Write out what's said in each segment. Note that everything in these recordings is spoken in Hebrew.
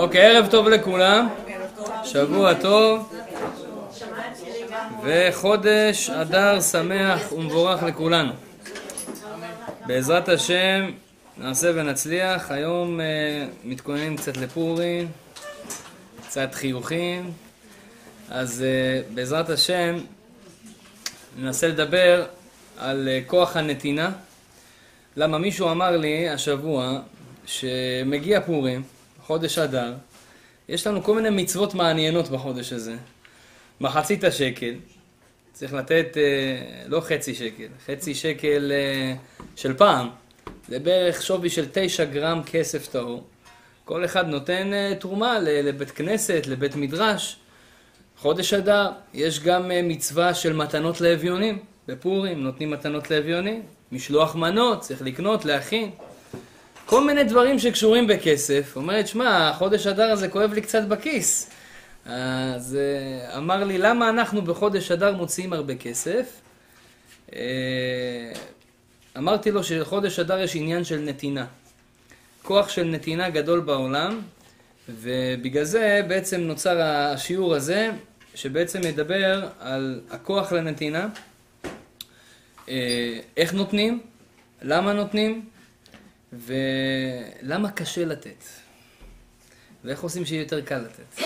אוקיי, ערב טוב לכולם, שבוע טוב, וחודש אדר שמח ומבורך לכולנו. בעזרת השם נעשה ונצליח, היום uh, מתכוננים קצת לפורים, קצת חיוכים, אז uh, בעזרת השם ננסה לדבר על uh, כוח הנתינה. למה מישהו אמר לי השבוע שמגיע פורים, חודש אדר, יש לנו כל מיני מצוות מעניינות בחודש הזה. מחצית השקל, צריך לתת אה, לא חצי שקל, חצי שקל אה, של פעם, זה בערך שווי של תשע גרם כסף טהור. כל אחד נותן אה, תרומה לבית כנסת, לבית מדרש. חודש אדר, יש גם מצווה של מתנות לאביונים. בפורים נותנים מתנות לאביונים. משלוח מנות, צריך לקנות, להכין. כל מיני דברים שקשורים בכסף. אומרת, שמע, חודש אדר הזה כואב לי קצת בכיס. אז אה, אמר לי, למה אנחנו בחודש אדר מוציאים הרבה כסף? אה, אמרתי לו שחודש אדר יש עניין של נתינה. כוח של נתינה גדול בעולם, ובגלל זה בעצם נוצר השיעור הזה, שבעצם מדבר על הכוח לנתינה, אה, איך נותנים, למה נותנים, ולמה קשה לתת? ואיך עושים שיהיה יותר קל לתת?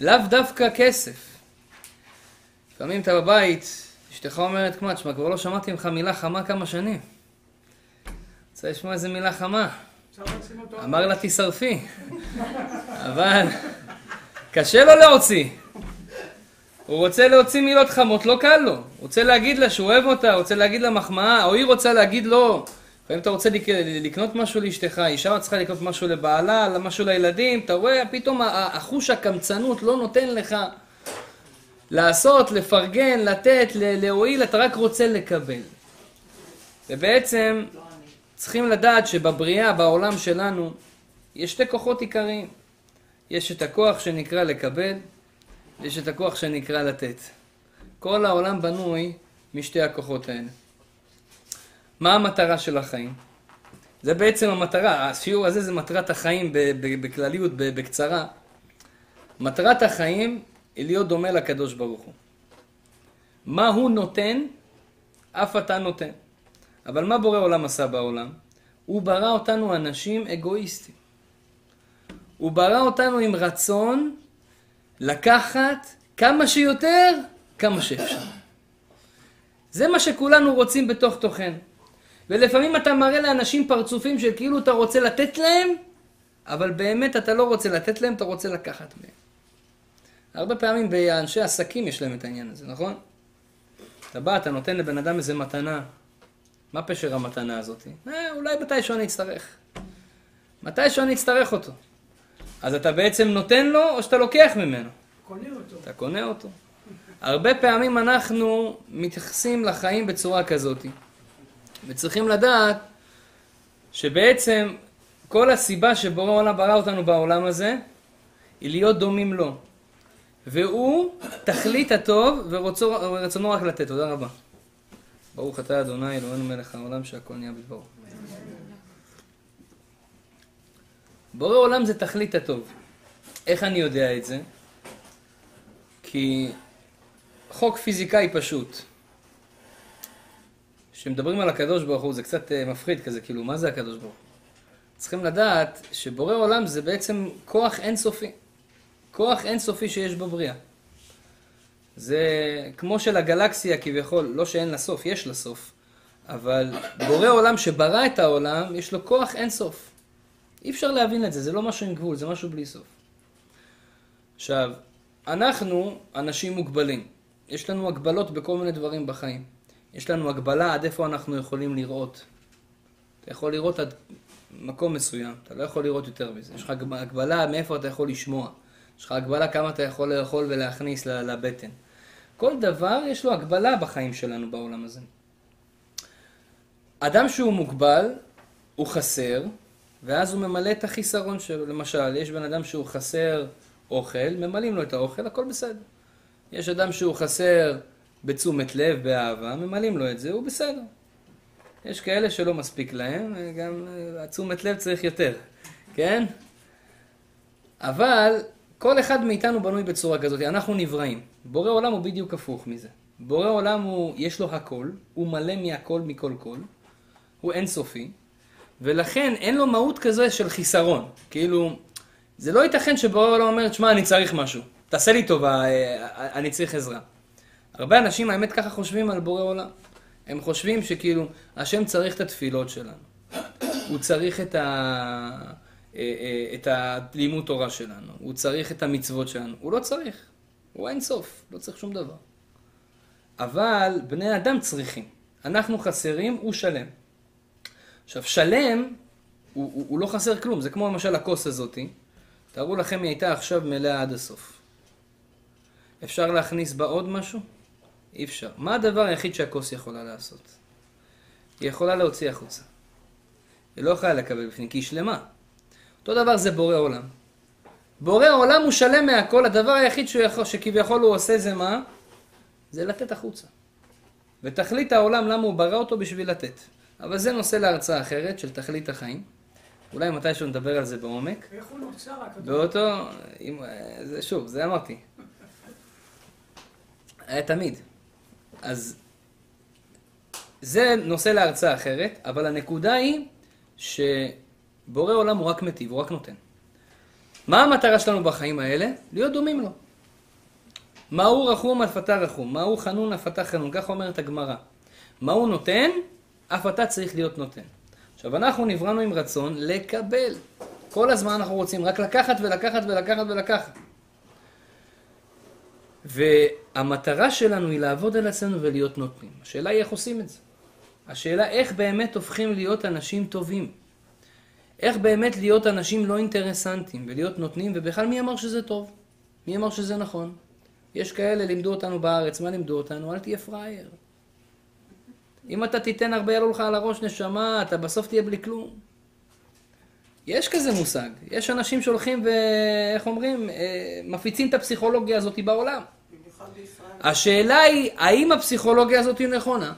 לאו דווקא כסף. לפעמים אתה בבית, אשתך אומרת, כמה, תשמע, כבר לא שמעתי ממך מילה חמה כמה שנים. רוצה לשמוע איזה מילה חמה. אמר לה, תשרפי. אבל קשה לו להוציא. הוא רוצה להוציא מילות חמות, לא קל לו. הוא רוצה להגיד לה שהוא אוהב אותה, רוצה להגיד לה מחמאה, או היא רוצה להגיד לו, לפעמים אתה רוצה לקנות משהו לאשתך, אישה צריכה לקנות משהו לבעלה, משהו לילדים, אתה רואה, פתאום החוש הקמצנות לא נותן לך לעשות, לפרגן, לתת, להועיל, אתה רק רוצה לקבל. ובעצם צריכים לדעת שבבריאה, בעולם שלנו, יש שתי כוחות עיקריים. יש את הכוח שנקרא לקבל, ויש את הכוח שנקרא לתת. כל העולם בנוי משתי הכוחות האלה. מה המטרה של החיים? זה בעצם המטרה, השיעור הזה זה מטרת החיים בכלליות, בקצרה. מטרת החיים היא להיות דומה לקדוש ברוך הוא. מה הוא נותן, אף אתה נותן. אבל מה בורא עולם עשה בעולם? הוא ברא אותנו אנשים אגואיסטים. הוא ברא אותנו עם רצון לקחת כמה שיותר, כמה שאפשר. זה מה שכולנו רוצים בתוך תוכנו. ולפעמים אתה מראה לאנשים פרצופים של כאילו אתה רוצה לתת להם, אבל באמת אתה לא רוצה לתת להם, אתה רוצה לקחת מהם. הרבה פעמים באנשי עסקים יש להם את העניין הזה, נכון? אתה בא, אתה נותן לבן אדם איזה מתנה. מה פשר המתנה הזאת? אה, אולי מתישהו אני אצטרך. מתישהו אני אצטרך אותו. אז אתה בעצם נותן לו, או שאתה לוקח ממנו? קונה אותו. אתה קונה אותו. הרבה פעמים אנחנו מתייחסים לחיים בצורה כזאת. וצריכים לדעת שבעצם כל הסיבה שבורא העולם ברא אותנו בעולם הזה היא להיות דומים לו. והוא תכלית הטוב ורצונו רק לתת. תודה רבה. ברוך אתה אדוני אלוהינו מלך העולם שהכל נהיה בדברו. בורא עולם זה תכלית הטוב. איך אני יודע את זה? כי חוק פיזיקאי פשוט. כשמדברים על הקדוש ברוך הוא זה קצת אה, מפחיד כזה, כאילו, מה זה הקדוש ברוך הוא? צריכים לדעת שבורא עולם זה בעצם כוח אינסופי. כוח אינסופי שיש בבריאה. זה כמו של הגלקסיה כביכול, לא שאין לה סוף, יש לה סוף. אבל בורא עולם שברא את העולם, יש לו כוח אינסוף. אי אפשר להבין את זה, זה לא משהו עם גבול, זה משהו בלי סוף. עכשיו, אנחנו אנשים מוגבלים. יש לנו הגבלות בכל מיני דברים בחיים. יש לנו הגבלה עד איפה אנחנו יכולים לראות. אתה יכול לראות עד מקום מסוים, אתה לא יכול לראות יותר מזה. יש לך הגבלה מאיפה אתה יכול לשמוע. יש לך הגבלה כמה אתה יכול לאכול ולהכניס לבטן. כל דבר יש לו הגבלה בחיים שלנו בעולם הזה. אדם שהוא מוגבל, הוא חסר, ואז הוא ממלא את החיסרון שלו. למשל, יש בן אדם שהוא חסר אוכל, ממלאים לו את האוכל, הכל בסדר. יש אדם שהוא חסר בתשומת לב, באהבה, ממלאים לו את זה, הוא בסדר. יש כאלה שלא מספיק להם, גם התשומת לב צריך יותר, כן? אבל כל אחד מאיתנו בנוי בצורה כזאת, אנחנו נבראים. בורא עולם הוא בדיוק הפוך מזה. בורא עולם הוא, יש לו הכל, הוא מלא מהכל מכל כל, הוא אינסופי, ולכן אין לו מהות כזה של חיסרון. כאילו, זה לא ייתכן שבורא עולם אומר, שמע, אני צריך משהו, תעשה לי טובה, אה, אני צריך עזרה. הרבה אנשים, האמת, ככה חושבים על בורא עולם. הם חושבים שכאילו, השם צריך את התפילות שלנו. הוא צריך את, ה... אה, אה, את הלימוד תורה שלנו. הוא צריך את המצוות שלנו. הוא לא צריך. הוא אין סוף. לא צריך שום דבר. אבל בני אדם צריכים. אנחנו חסרים, הוא שלם. עכשיו, שלם, הוא, הוא, הוא לא חסר כלום. זה כמו למשל הכוס הזאתי. תארו לכם, היא הייתה עכשיו מלאה עד הסוף. אפשר להכניס בה עוד משהו? אי אפשר. מה הדבר היחיד שהכוס יכולה לעשות? היא יכולה להוציא החוצה. היא לא יכולה לקבל בפנים, כי היא שלמה. אותו דבר זה בורא עולם. בורא עולם הוא שלם מהכל, הדבר היחיד שהוא יכול, שכביכול הוא עושה זה מה? זה לתת החוצה. ותכלית העולם, למה הוא ברא אותו? בשביל לתת. אבל זה נושא להרצאה אחרת של תכלית החיים. אולי מתישהו נדבר על זה בעומק. איך הוא נוצר הכדור? באותו, אם, זה, שוב, זה אמרתי. היה תמיד. אז זה נושא להרצאה אחרת, אבל הנקודה היא שבורא עולם הוא רק מטיב, הוא רק נותן. מה המטרה שלנו בחיים האלה? להיות דומים לו. מהו רחום אף אתה רחום, מהו חנון אף אתה חנון, כך אומרת הגמרא. מה הוא נותן? אף אתה צריך להיות נותן. עכשיו, אנחנו נבראנו עם רצון לקבל. כל הזמן אנחנו רוצים רק לקחת ולקחת ולקחת ולקחת. והמטרה שלנו היא לעבוד על עצמנו ולהיות נותנים. השאלה היא איך עושים את זה. השאלה איך באמת הופכים להיות אנשים טובים. איך באמת להיות אנשים לא אינטרסנטים ולהיות נותנים, ובכלל מי אמר שזה טוב? מי אמר שזה נכון? יש כאלה, לימדו אותנו בארץ, מה לימדו אותנו? אל תהיה פראייר. אם אתה תיתן הרבה יעלו לך על הראש נשמה, אתה בסוף תהיה בלי כלום. יש כזה מושג. יש אנשים שהולכים ואיך אומרים, אה, מפיצים את הפסיכולוגיה הזאת בעולם. השאלה היא, האם הפסיכולוגיה הזאת היא נכונה?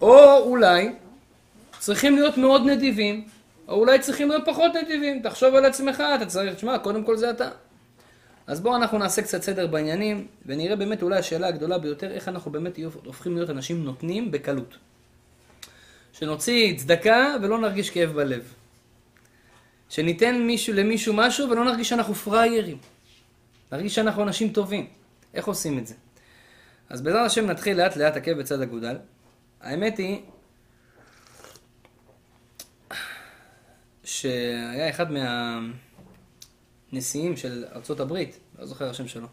או אולי צריכים להיות מאוד נדיבים, או אולי צריכים להיות פחות נדיבים. תחשוב על עצמך, אתה צריך, תשמע, קודם כל זה אתה. אז בואו אנחנו נעשה קצת סדר בעניינים, ונראה באמת אולי השאלה הגדולה ביותר, איך אנחנו באמת הופכים להיות אנשים נותנים בקלות. שנוציא צדקה ולא נרגיש כאב בלב. שניתן מישהו, למישהו משהו ולא נרגיש שאנחנו פראיירים. נרגיש שאנחנו אנשים טובים. איך עושים את זה? אז בעזרת השם נתחיל לאט לאט עקב בצד אגודל. האמת היא שהיה אחד מהנשיאים של ארצות הברית, לא זוכר השם שלו,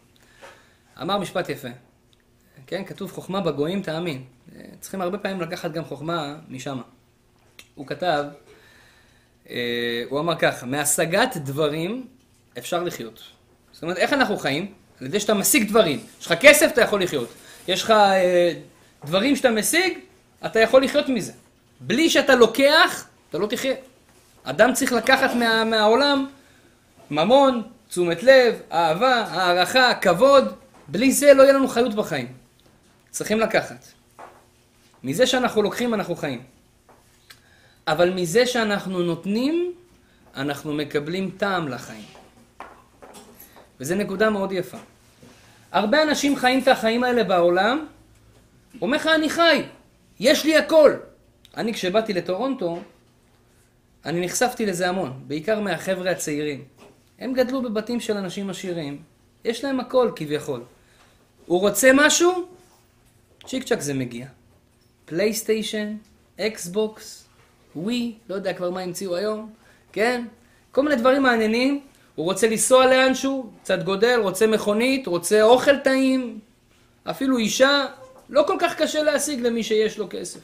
אמר משפט יפה. כן, כתוב חוכמה בגויים תאמין. צריכים הרבה פעמים לקחת גם חוכמה משם. הוא כתב, אה, הוא אמר ככה, מהשגת דברים אפשר לחיות. זאת אומרת, איך אנחנו חיים? על ידי שאתה משיג דברים. יש לך כסף, אתה יכול לחיות. יש לך אה, דברים שאתה משיג, אתה יכול לחיות מזה. בלי שאתה לוקח, אתה לא תחיה. אדם צריך לקחת מה, מהעולם ממון, תשומת לב, אהבה, הערכה, כבוד. בלי זה לא יהיה לנו חיות בחיים. צריכים לקחת. מזה שאנחנו לוקחים, אנחנו חיים. אבל מזה שאנחנו נותנים, אנחנו מקבלים טעם לחיים. וזו נקודה מאוד יפה. הרבה אנשים חיים את החיים האלה בעולם, אומר לך, אני חי, יש לי הכל. אני, כשבאתי לטורונטו, אני נחשפתי לזה המון, בעיקר מהחבר'ה הצעירים. הם גדלו בבתים של אנשים עשירים, יש להם הכל כביכול. הוא רוצה משהו, צ'יק צ'אק זה מגיע. PlayStation, Xbox, Wii, לא יודע כבר מה המציאו היום, כן? כל מיני דברים מעניינים. הוא רוצה לנסוע לאנשהו, קצת גודל, רוצה מכונית, רוצה אוכל טעים, אפילו אישה, לא כל כך קשה להשיג למי שיש לו כסף.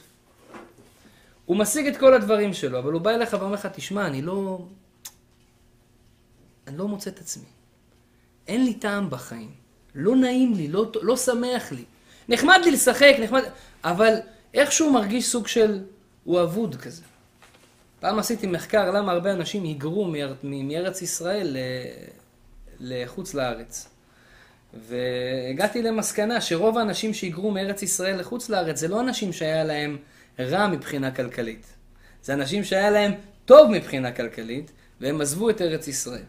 הוא משיג את כל הדברים שלו, אבל הוא בא אליך ואומר לך, תשמע, אני לא... אני לא מוצא את עצמי. אין לי טעם בחיים. לא נעים לי, לא, לא שמח לי. נחמד לי לשחק, נחמד... אבל איכשהו מרגיש סוג של... הוא אבוד כזה. פעם עשיתי מחקר למה הרבה אנשים היגרו מארץ ישראל לחוץ לארץ. והגעתי למסקנה שרוב האנשים שהיגרו מארץ ישראל לחוץ לארץ זה לא אנשים שהיה להם רע מבחינה כלכלית. זה אנשים שהיה להם טוב מבחינה כלכלית, והם עזבו את ארץ ישראל.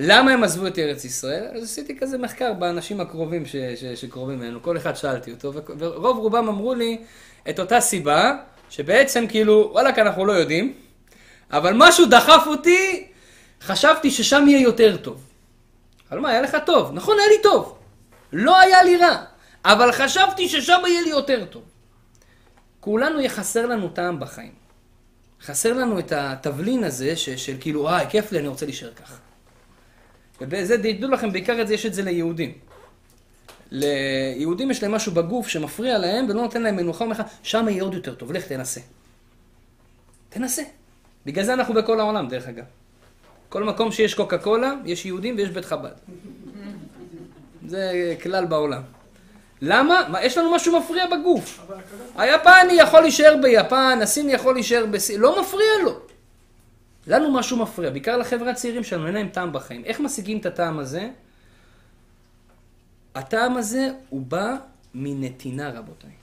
למה הם עזבו את ארץ ישראל? אז עשיתי כזה מחקר באנשים הקרובים ש, ש, שקרובים אלינו, כל אחד שאלתי אותו, ורוב רובם אמרו לי את אותה סיבה, שבעצם כאילו, וואלכ, אנחנו לא יודעים, אבל משהו דחף אותי, חשבתי ששם יהיה יותר טוב. אבל מה, היה לך טוב. נכון, היה לי טוב. לא היה לי רע. אבל חשבתי ששם יהיה לי יותר טוב. כולנו יהיה חסר לנו טעם בחיים. חסר לנו את התבלין הזה ש, של כאילו, וואי, כיף לי, אני רוצה להישאר ככה. ובזה, תדעו לכם, בעיקר את זה, יש את זה ליהודים. ליהודים יש להם משהו בגוף שמפריע להם ולא נותן להם מנוחה, לך, שם יהיה עוד יותר טוב, לך תנסה. תנסה. בגלל זה אנחנו בכל העולם, דרך אגב. כל מקום שיש קוקה קולה, יש יהודים ויש בית חב"ד. זה כלל בעולם. למה? מה, יש לנו משהו מפריע בגוף. היפני יכול להישאר ביפן, הסיני יכול להישאר בסין, לא מפריע לו. לנו משהו מפריע, בעיקר לחבר'ה הצעירים שלנו, אין להם טעם בחיים. איך משיגים את הטעם הזה? הטעם הזה הוא בא מנתינה, רבותיי.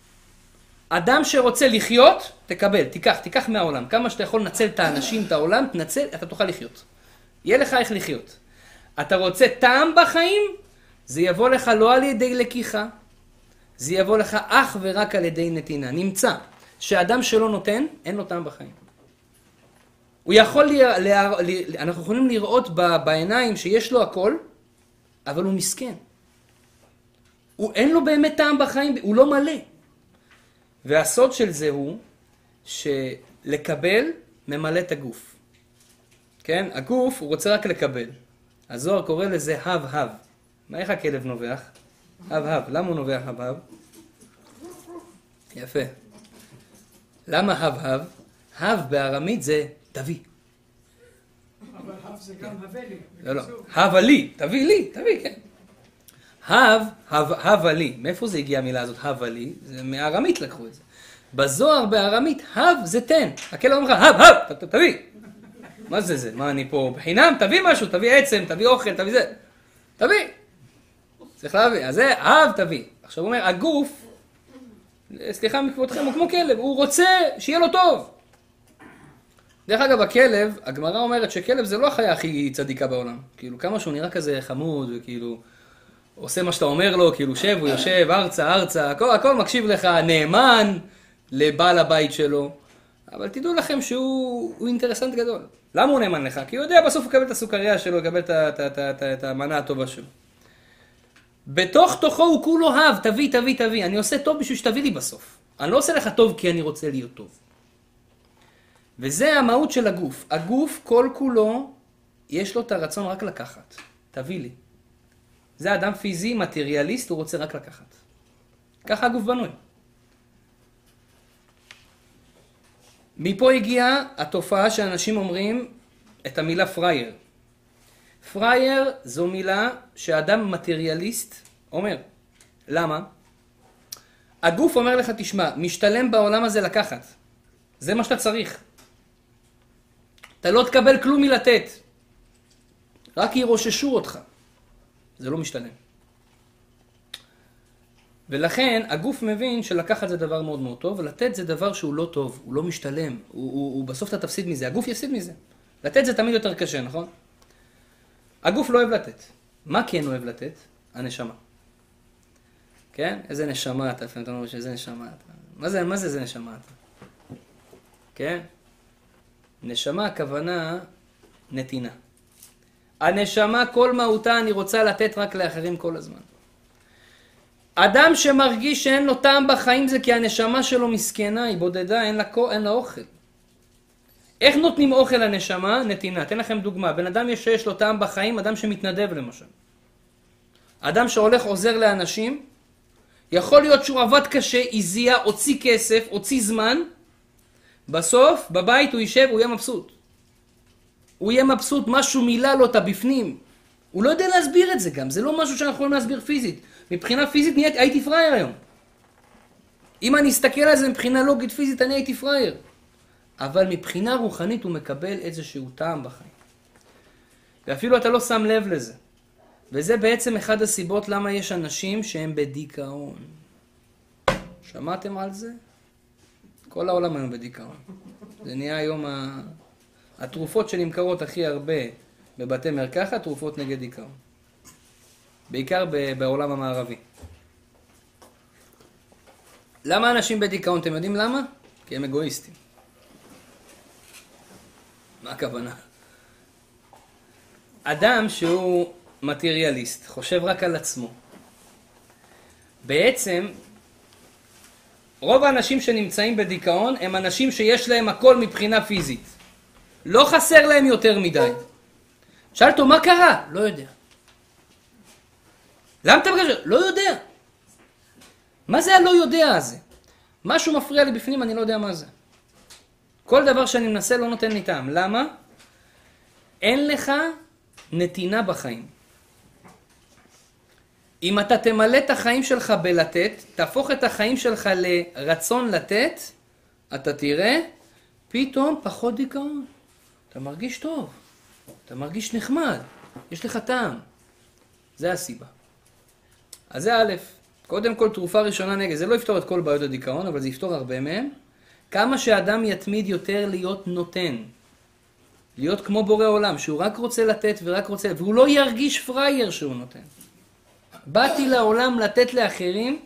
אדם שרוצה לחיות, תקבל, תיקח, תיקח מהעולם. כמה שאתה יכול לנצל את האנשים, את העולם, תנצל, אתה תוכל לחיות. יהיה לך איך לחיות. אתה רוצה טעם בחיים? זה יבוא לך לא על ידי לקיחה, זה יבוא לך אך ורק על ידי נתינה. נמצא שאדם שלא נותן, אין לו טעם בחיים. הוא יכול, ל... ל... ל... אנחנו יכולים לראות ב... בעיניים שיש לו הכל, אבל הוא מסכן. הוא אין לו באמת טעם בחיים, הוא לא מלא. והסוד של זה הוא שלקבל ממלא את הגוף. כן? הגוף, הוא רוצה רק לקבל. הזוהר קורא לזה הב-הב. מה איך הכלב נובח? הב-הב. למה הוא נובח הב-הב? יפה. למה הב-הב? הב בארמית זה תביא. אבל הב זה גם הבלי. לא, לא. הבה לי, תביא לי, תביא, כן. הב, הב, הבה לי. מאיפה זה הגיע המילה הזאת, הבה לי? זה מארמית לקחו את זה. בזוהר בארמית, הב זה תן. הכלב אומר לך, הב, הב, תביא. מה זה זה? מה אני פה בחינם? תביא משהו, תביא עצם, תביא אוכל, תביא זה. תביא. צריך להביא. אז זה הב תביא. עכשיו הוא אומר, הגוף, סליחה מכבודכם, הוא כמו כלב, הוא רוצה שיהיה לו טוב. דרך אגב, הכלב, הגמרא אומרת שכלב זה לא החיה הכי צדיקה בעולם. כאילו, כמה שהוא נראה כזה חמוד, וכאילו, עושה מה שאתה אומר לו, כאילו, שב, הוא יושב, ארצה, ארצה, הכל, הכל מקשיב לך, נאמן לבעל הבית שלו. אבל תדעו לכם שהוא הוא אינטרסנט גדול. למה הוא נאמן לך? כי הוא יודע בסוף הוא יקבל את הסוכריה שלו, יקבל את את את את את המנה הטובה שלו. בתוך תוכו הוא כולו הב, תביא, תביא, תביא. אני עושה טוב בשביל שתביא לי בסוף. אני לא עושה לך טוב כי אני רוצה להיות טוב. וזה המהות של הגוף. הגוף כל כולו, יש לו את הרצון רק לקחת. תביא לי. זה אדם פיזי, מטריאליסט, הוא רוצה רק לקחת. ככה הגוף בנוי. מפה הגיעה התופעה שאנשים אומרים את המילה פראייר. פראייר זו מילה שאדם מטריאליסט אומר. למה? הגוף אומר לך, תשמע, משתלם בעולם הזה לקחת. זה מה שאתה צריך. אתה לא תקבל כלום מלתת. רק ירוששו אותך. זה לא משתלם. ולכן הגוף מבין שלקחת זה דבר מאוד מאוד טוב, ולתת זה דבר שהוא לא טוב, הוא לא משתלם, הוא, הוא, הוא בסוף אתה תפסיד מזה, הגוף יפסיד מזה. לתת זה תמיד יותר קשה, נכון? הגוף לא אוהב לתת. מה כן אוהב לתת? הנשמה. כן? איזה נשמה אתה, לפעמים אתה אומר שאיזה נשמה אתה. מה זה, מה זה איזה נשמה אתה? כן? נשמה הכוונה נתינה. הנשמה כל מהותה אני רוצה לתת רק לאחרים כל הזמן. אדם שמרגיש שאין לו טעם בחיים זה כי הנשמה שלו מסכנה, היא בודדה, אין לה, אין לה אוכל. איך נותנים אוכל לנשמה? נתינה. אתן לכם דוגמה. בן אדם יש שיש לו טעם בחיים, אדם שמתנדב למשל. אדם שהולך עוזר לאנשים, יכול להיות שהוא עבד קשה, הזיע, הוציא כסף, הוציא זמן, בסוף, בבית הוא יישב, הוא יהיה מבסוט. הוא יהיה מבסוט, משהו מילא לו את הבפנים. הוא לא יודע להסביר את זה גם, זה לא משהו שאנחנו יכולים להסביר פיזית. מבחינה פיזית נהיית, הייתי פראייר היום. אם אני אסתכל על זה מבחינה לוגית פיזית, אני הייתי פראייר. אבל מבחינה רוחנית הוא מקבל איזשהו טעם בחיים. ואפילו אתה לא שם לב לזה. וזה בעצם אחד הסיבות למה יש אנשים שהם בדיכאון. שמעתם על זה? כל העולם היום בדיכאון. זה נהיה היום ה... התרופות שנמכרות הכי הרבה בבתי מרקחת, תרופות נגד דיכאון. בעיקר בעולם המערבי. למה אנשים בדיכאון? אתם יודעים למה? כי הם אגואיסטים. מה הכוונה? אדם שהוא מטריאליסט, חושב רק על עצמו. בעצם, רוב האנשים שנמצאים בדיכאון הם אנשים שיש להם הכל מבחינה פיזית. לא חסר להם יותר מדי. שאל אותו, מה קרה? לא יודע. למה אתה בקשר? לא יודע. מה זה הלא יודע הזה? משהו מפריע לי בפנים, אני לא יודע מה זה. כל דבר שאני מנסה לא נותן לי טעם. למה? אין לך נתינה בחיים. אם אתה תמלא את החיים שלך בלתת, תהפוך את החיים שלך לרצון לתת, אתה תראה פתאום פחות דיכאון. אתה מרגיש טוב, אתה מרגיש נחמד, יש לך טעם. זה הסיבה. אז זה א', קודם כל תרופה ראשונה נגד, זה לא יפתור את כל בעיות הדיכאון, אבל זה יפתור הרבה מהם. כמה שאדם יתמיד יותר להיות נותן, להיות כמו בורא עולם, שהוא רק רוצה לתת ורק רוצה, והוא לא ירגיש פראייר שהוא נותן. באתי לעולם לתת לאחרים,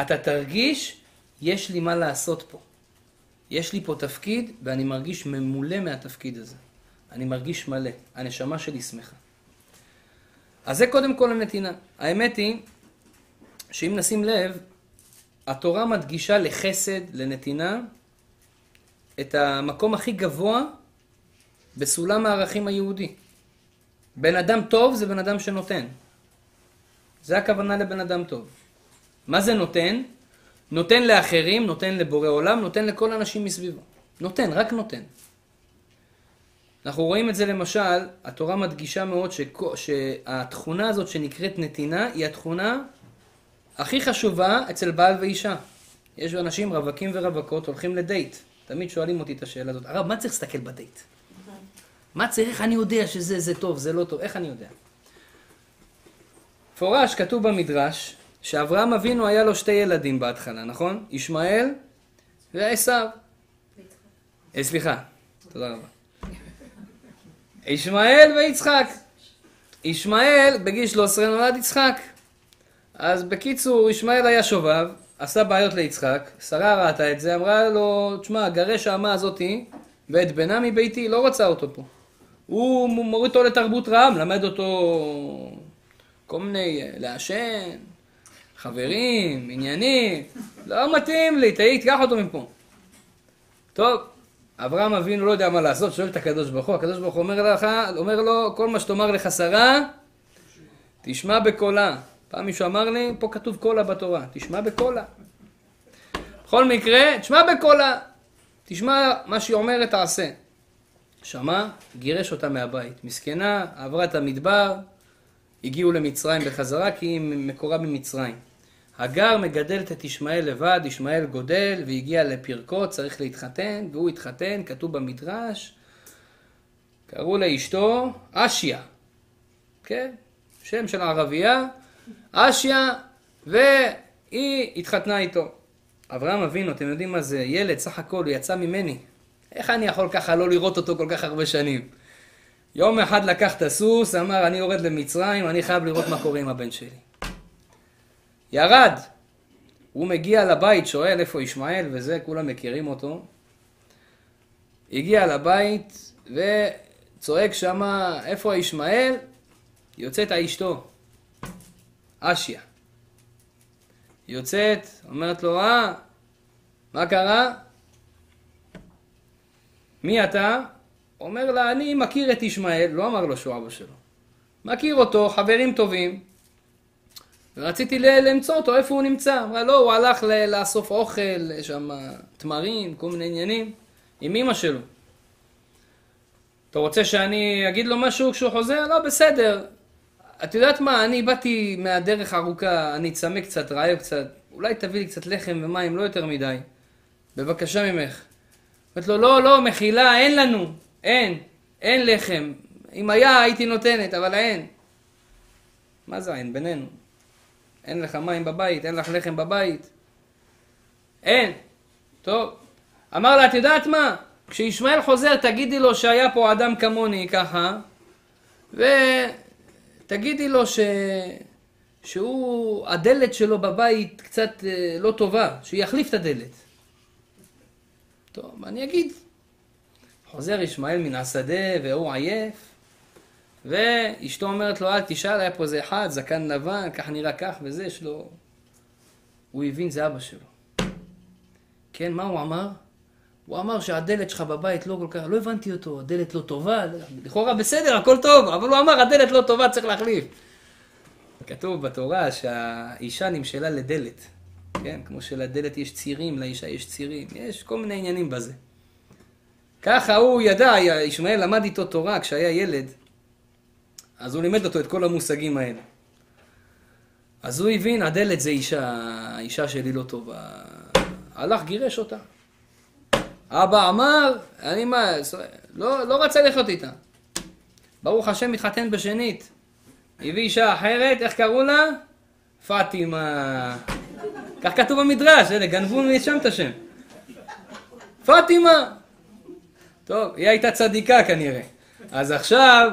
אתה תרגיש, יש לי מה לעשות פה. יש לי פה תפקיד, ואני מרגיש ממולא מהתפקיד הזה. אני מרגיש מלא, הנשמה שלי שמחה. אז זה קודם כל הנתינה. האמת היא, שאם נשים לב, התורה מדגישה לחסד, לנתינה, את המקום הכי גבוה בסולם הערכים היהודי. בן אדם טוב זה בן אדם שנותן. זה הכוונה לבן אדם טוב. מה זה נותן? נותן לאחרים, נותן לבורא עולם, נותן לכל האנשים מסביבו. נותן, רק נותן. אנחנו רואים את זה למשל, התורה מדגישה מאוד שכו, שהתכונה הזאת שנקראת נתינה היא התכונה הכי חשובה אצל בעל ואישה. יש אנשים, רווקים ורווקות, הולכים לדייט. תמיד שואלים אותי את השאלה הזאת, הרב, מה צריך להסתכל בדייט? מה צריך, איך אני יודע שזה זה טוב, זה לא טוב, איך אני יודע? מפורש, כתוב במדרש, שאברהם אבינו היה לו שתי ילדים בהתחלה, נכון? ישמעאל ועשיו. אה, סליחה, תודה רבה. ישמעאל ויצחק. ישמעאל, בגיל 13 נולד יצחק. אז בקיצור, ישמעאל היה שובב, עשה בעיות ליצחק, שרה ראתה את זה, אמרה לו, תשמע, גרש האמה הזאתי ואת בנה מביתי, לא רוצה אותו פה. הוא מוריד אותו לתרבות רעה, מלמד אותו כל מיני, אה, לעשן, חברים, עניינים, לא מתאים לי, תהי, תיקח אותו מפה. טוב, אברהם אבינו לא יודע מה לעשות, שואל את הקדוש ברוך הוא, הקדוש ברוך הוא אומר, לך, אומר לו, כל מה שתאמר לך שרה, תשמע בקולה. פעם מישהו אמר לי, פה כתוב קולה בתורה, תשמע בקולה. בכל מקרה, תשמע בקולה. תשמע מה שהיא אומרת, תעשה. שמע, גירש אותה מהבית. מסכנה, עברה את המדבר, הגיעו למצרים בחזרה, כי היא מקורה ממצרים. הגר מגדלת את ישמעאל לבד, ישמעאל גודל, והגיע לפרקו, צריך להתחתן, והוא התחתן, כתוב במדרש, קראו לאשתו אשיה, כן? שם של ערבייה, אשיה, והיא התחתנה איתו. אברהם אבינו, אתם יודעים מה זה? ילד, סך הכל, הוא יצא ממני. איך אני יכול ככה לא לראות אותו כל כך הרבה שנים? יום אחד לקח את הסוס, אמר, אני יורד למצרים, אני חייב לראות מה קורה עם הבן שלי. ירד. הוא מגיע לבית, שואל איפה ישמעאל וזה, כולם מכירים אותו. הגיע לבית וצועק שמה, איפה ישמעאל? יוצאת אשתו, אשיה. יוצאת, אומרת לו, אה, מה קרה? מי אתה? אומר לה, אני מכיר את ישמעאל, לא אמר לו שהוא אבא שלו. מכיר אותו, חברים טובים. ורציתי למצוא אותו, איפה הוא נמצא? אמרה, לא, הוא הלך לאסוף אוכל, שם תמרים, כל מיני עניינים, עם אמא שלו. אתה רוצה שאני אגיד לו משהו כשהוא חוזר? לא, בסדר. את יודעת מה, אני באתי מהדרך הארוכה, אני צמא קצת, רעב קצת, אולי תביא לי קצת לחם ומים, לא יותר מדי. בבקשה ממך. אומרת לו, לא, לא, מחילה, אין לנו, אין, אין לחם. אם היה, הייתי נותנת, אבל אין. מה זה אין? בינינו. אין לך מים בבית, אין לך לחם בבית. אין. טוב. אמר לה, את יודעת מה? כשישמעאל חוזר, תגידי לו שהיה פה אדם כמוני ככה, ותגידי לו ש... שהוא, הדלת שלו בבית קצת אה, לא טובה, שיחליף את הדלת. טוב, אני אגיד. חוזר ישמעאל מן השדה והוא עייף, ואשתו אומרת לו, אל תשאל, היה פה איזה אחד, זקן לבן, כך נראה כך וזה, יש לו... הוא הבין, זה אבא שלו. כן, מה הוא אמר? הוא אמר שהדלת שלך בבית לא כל כך, לא הבנתי אותו, הדלת לא טובה, לכאורה בסדר, הכל טוב, אבל הוא אמר, הדלת לא טובה, צריך להחליף. כתוב בתורה שהאישה נמשלה לדלת, כן? כמו שלדלת יש צירים, לאישה יש צירים, יש כל מיני עניינים בזה. ככה הוא ידע, ישמעאל למד איתו תורה כשהיה ילד, אז הוא לימד אותו את כל המושגים האלה. אז הוא הבין, הדלת זה אישה, האישה שלי לא טובה. הלך, גירש אותה. אבא אמר, אני מה, לא, לא רצה לחיות איתה. ברוך השם מתחתן בשנית. הביא אישה אחרת, איך קראו לה? פאטימה. כך כתוב במדרש, אלה, גנבו משם את השם. פאטימה. טוב, היא הייתה צדיקה כנראה. אז עכשיו,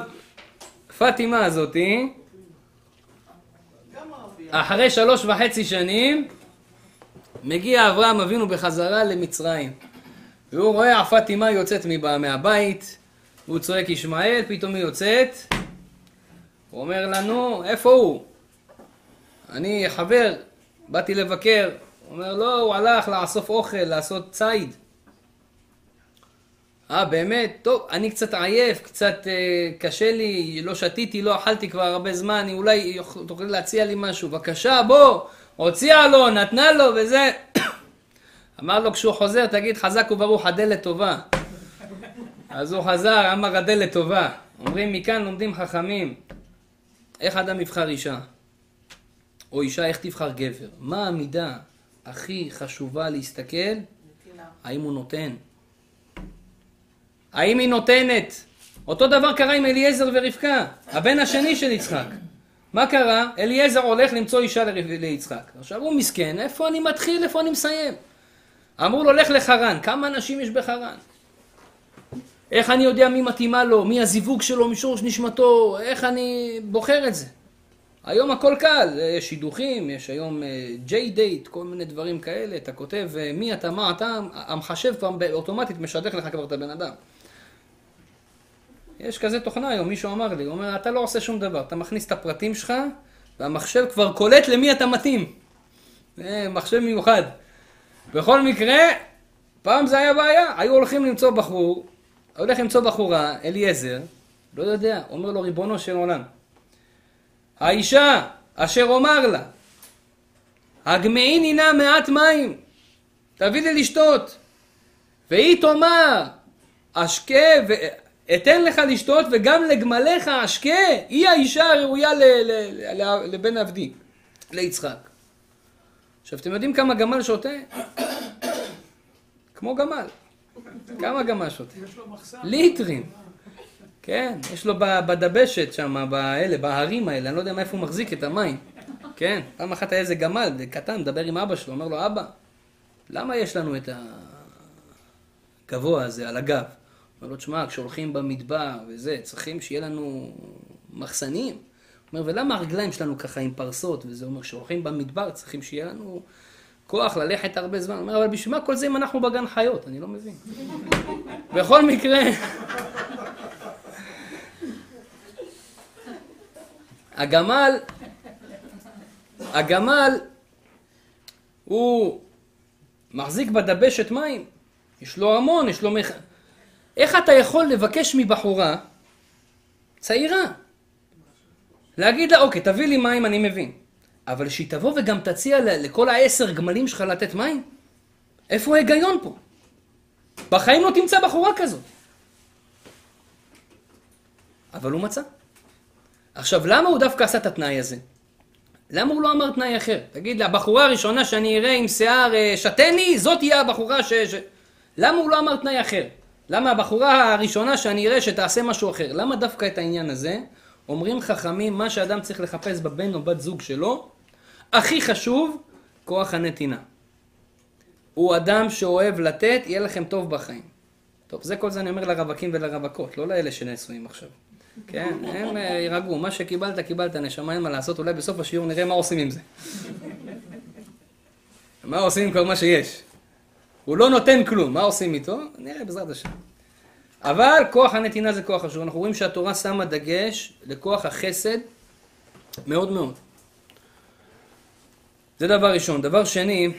פאטימה הזאתי, אחרי שלוש וחצי שנים, מגיע אברהם אבינו בחזרה למצרים. והוא רואה הפאטימה יוצאת מהבית, והוא צועק ישמעאל, פתאום היא יוצאת. הוא אומר לנו, איפה הוא? אני חבר, באתי לבקר. הוא אומר, לא, הוא הלך לאסוף אוכל, לעשות ציד. אה, באמת? טוב, אני קצת עייף, קצת אה, קשה לי, לא שתיתי, לא אכלתי כבר הרבה זמן, אולי תוכלי להציע לי משהו. בבקשה, בוא, הוציאה לו, נתנה לו וזה. אמר לו כשהוא חוזר, תגיד חזק וברוך, הדלת טובה. אז הוא חזר, אמר הדלת טובה. אומרים מכאן לומדים חכמים, איך אדם יבחר אישה? או אישה, איך תבחר גבר? מה המידה הכי חשובה להסתכל? האם הוא נותן? האם היא נותנת? אותו דבר קרה עם אליעזר ורבקה, הבן השני של יצחק. מה קרה? אליעזר הולך למצוא אישה ליצחק. עכשיו הוא מסכן, איפה אני מתחיל, איפה אני מסיים? אמרו לו, לך לחרן. כמה אנשים יש בחרן? איך אני יודע מי מתאימה לו, מי הזיווג שלו משורש נשמתו, איך אני בוחר את זה? היום הכל קל, יש שידוכים, יש היום ג'יי uh, דייט, כל מיני דברים כאלה, אתה כותב uh, מי אתה, מה אתה, המחשב כבר אוטומטית משדך לך כבר את הבן אדם. יש כזה תוכנה היום, מישהו אמר לי, הוא אומר, אתה לא עושה שום דבר, אתה מכניס את הפרטים שלך, והמחשב כבר קולט למי אתה מתאים. זה מחשב מיוחד. בכל מקרה, פעם זה היה בעיה, היו הולכים למצוא בחור, הולך למצוא בחורה, אליעזר, לא יודע, אומר לו ריבונו של עולם, האישה אשר אומר לה, הגמעיני נא מעט מים, תביא לי לשתות, והיא תאמר, אשקה אתן לך לשתות וגם לגמליך אשקה, היא האישה הראויה לבן עבדי, ליצחק. עכשיו, אתם יודעים כמה גמל שותה? כמו גמל. כמה גמל שותה? יש לו מחסן. ליטרים. כן, יש לו בדבשת שם, באלה, בהרים האלה, אני לא יודע מאיפה הוא מחזיק את המים. כן, פעם אחת היה איזה גמל קטן, מדבר עם אבא שלו, אומר לו, אבא, למה יש לנו את הגבוה הזה על הגב? אומר לו, תשמע, כשהולכים במדבר וזה, צריכים שיהיה לנו מחסנים. אומר, ולמה הרגליים שלנו ככה עם פרסות? וזה אומר, כשהולכים במדבר צריכים שיהיה לנו כוח ללכת הרבה זמן. אומר, אבל בשביל מה כל זה אם אנחנו בגן חיות? אני לא מבין. בכל מקרה... הגמל, הגמל הוא מחזיק בדבשת מים, יש לו המון, יש לו מח... איך אתה יכול לבקש מבחורה צעירה? להגיד לה, אוקיי, תביא לי מים, אני מבין. אבל שהיא תבוא וגם תציע לכל העשר גמלים שלך לתת מים? איפה ההיגיון פה? בחיים לא תמצא בחורה כזאת. אבל הוא מצא. עכשיו, למה הוא דווקא עשה את התנאי הזה? למה הוא לא אמר תנאי אחר? תגיד, הבחורה הראשונה שאני אראה עם שיער אה, שתני, זאת תהיה הבחורה ש... ש... למה הוא לא אמר תנאי אחר? למה הבחורה הראשונה שאני אראה שתעשה משהו אחר? למה דווקא את העניין הזה? אומרים חכמים, מה שאדם צריך לחפש בבן או בת זוג שלו, הכי חשוב, כוח הנתינה. הוא אדם שאוהב לתת, יהיה לכם טוב בחיים. טוב, זה כל זה אני אומר לרווקים ולרווקות, לא לאלה שנשואים עכשיו. כן, הם אה, יירגעו, מה שקיבלת, קיבלת, נשמה, אין מה לעשות, אולי בסוף השיעור נראה מה עושים עם זה. מה עושים עם כל מה שיש? הוא לא נותן כלום, מה עושים איתו? נראה בעזרת השם. אבל כוח הנתינה זה כוח חשוב. אנחנו רואים שהתורה שמה דגש לכוח החסד מאוד מאוד. זה דבר ראשון. דבר שני,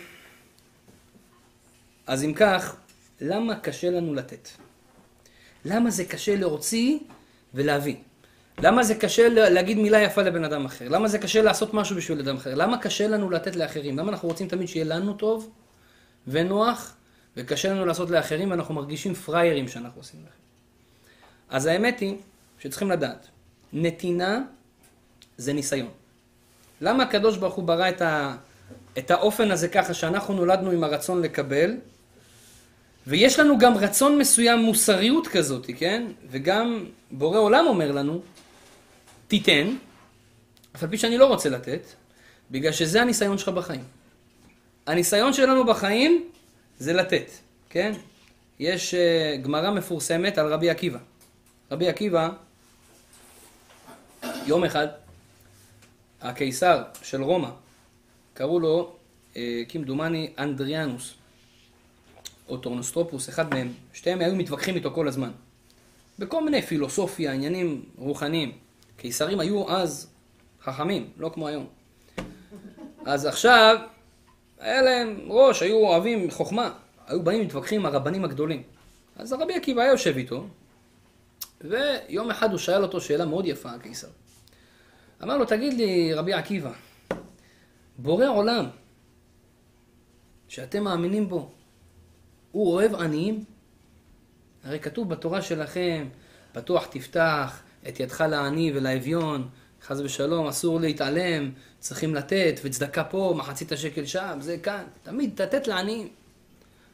אז אם כך, למה קשה לנו לתת? למה זה קשה להוציא ולהביא? למה זה קשה להגיד מילה יפה לבן אדם אחר? למה זה קשה לעשות משהו בשביל אדם אחר? למה קשה לנו לתת לאחרים? למה אנחנו רוצים תמיד שיהיה לנו טוב ונוח, וקשה לנו לעשות לאחרים ואנחנו מרגישים פראיירים שאנחנו עושים לכם? אז האמת היא שצריכים לדעת, נתינה זה ניסיון. למה הקדוש ברוך הוא ברא את, ה, את האופן הזה ככה שאנחנו נולדנו עם הרצון לקבל, ויש לנו גם רצון מסוים, מוסריות כזאת, כן? וגם בורא עולם אומר לנו, תיתן, אף על פי שאני לא רוצה לתת, בגלל שזה הניסיון שלך בחיים. הניסיון שלנו בחיים זה לתת, כן? יש uh, גמרא מפורסמת על רבי עקיבא. רבי עקיבא, יום אחד, הקיסר של רומא, קראו לו, אה, כמדומני, אנדריאנוס, או טורנוסרופוס, אחד מהם, שתיהם היו מתווכחים איתו כל הזמן. בכל מיני פילוסופיה, עניינים רוחניים. קיסרים היו אז חכמים, לא כמו היום. אז עכשיו, היה להם ראש, היו אוהבים חוכמה, היו באים מתווכחים עם הרבנים הגדולים. אז הרבי עקיבא היה יושב איתו, ויום אחד הוא שאל אותו שאלה מאוד יפה, הקיסר. אמר לו, תגיד לי, רבי עקיבא, בורא עולם, שאתם מאמינים בו, הוא אוהב עניים? הרי כתוב בתורה שלכם, פתוח תפתח את ידך לעני ולאביון, חס ושלום, אסור להתעלם, צריכים לתת, וצדקה פה, מחצית השקל שם, זה כאן, תמיד לתת לעניים.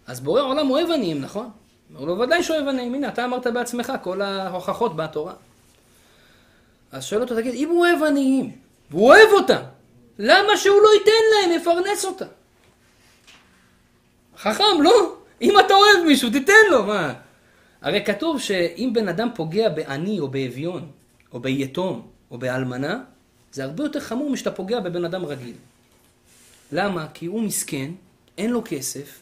אז בורא עולם אוהב עניים, נכון? אומר לו, ודאי שאוהב עניים, הנה, אתה אמרת בעצמך, כל ההוכחות בתורה. אז שואל אותו, תגיד, אם הוא אוהב עניים, והוא אוהב אותם, למה שהוא לא ייתן להם, יפרנס אותם? חכם, לא? אם אתה אוהב מישהו, תיתן לו, מה? הרי כתוב שאם בן אדם פוגע בעני או באביון, או ביתום, או באלמנה, זה הרבה יותר חמור משאתה פוגע בבן אדם רגיל. למה? כי הוא מסכן, אין לו כסף,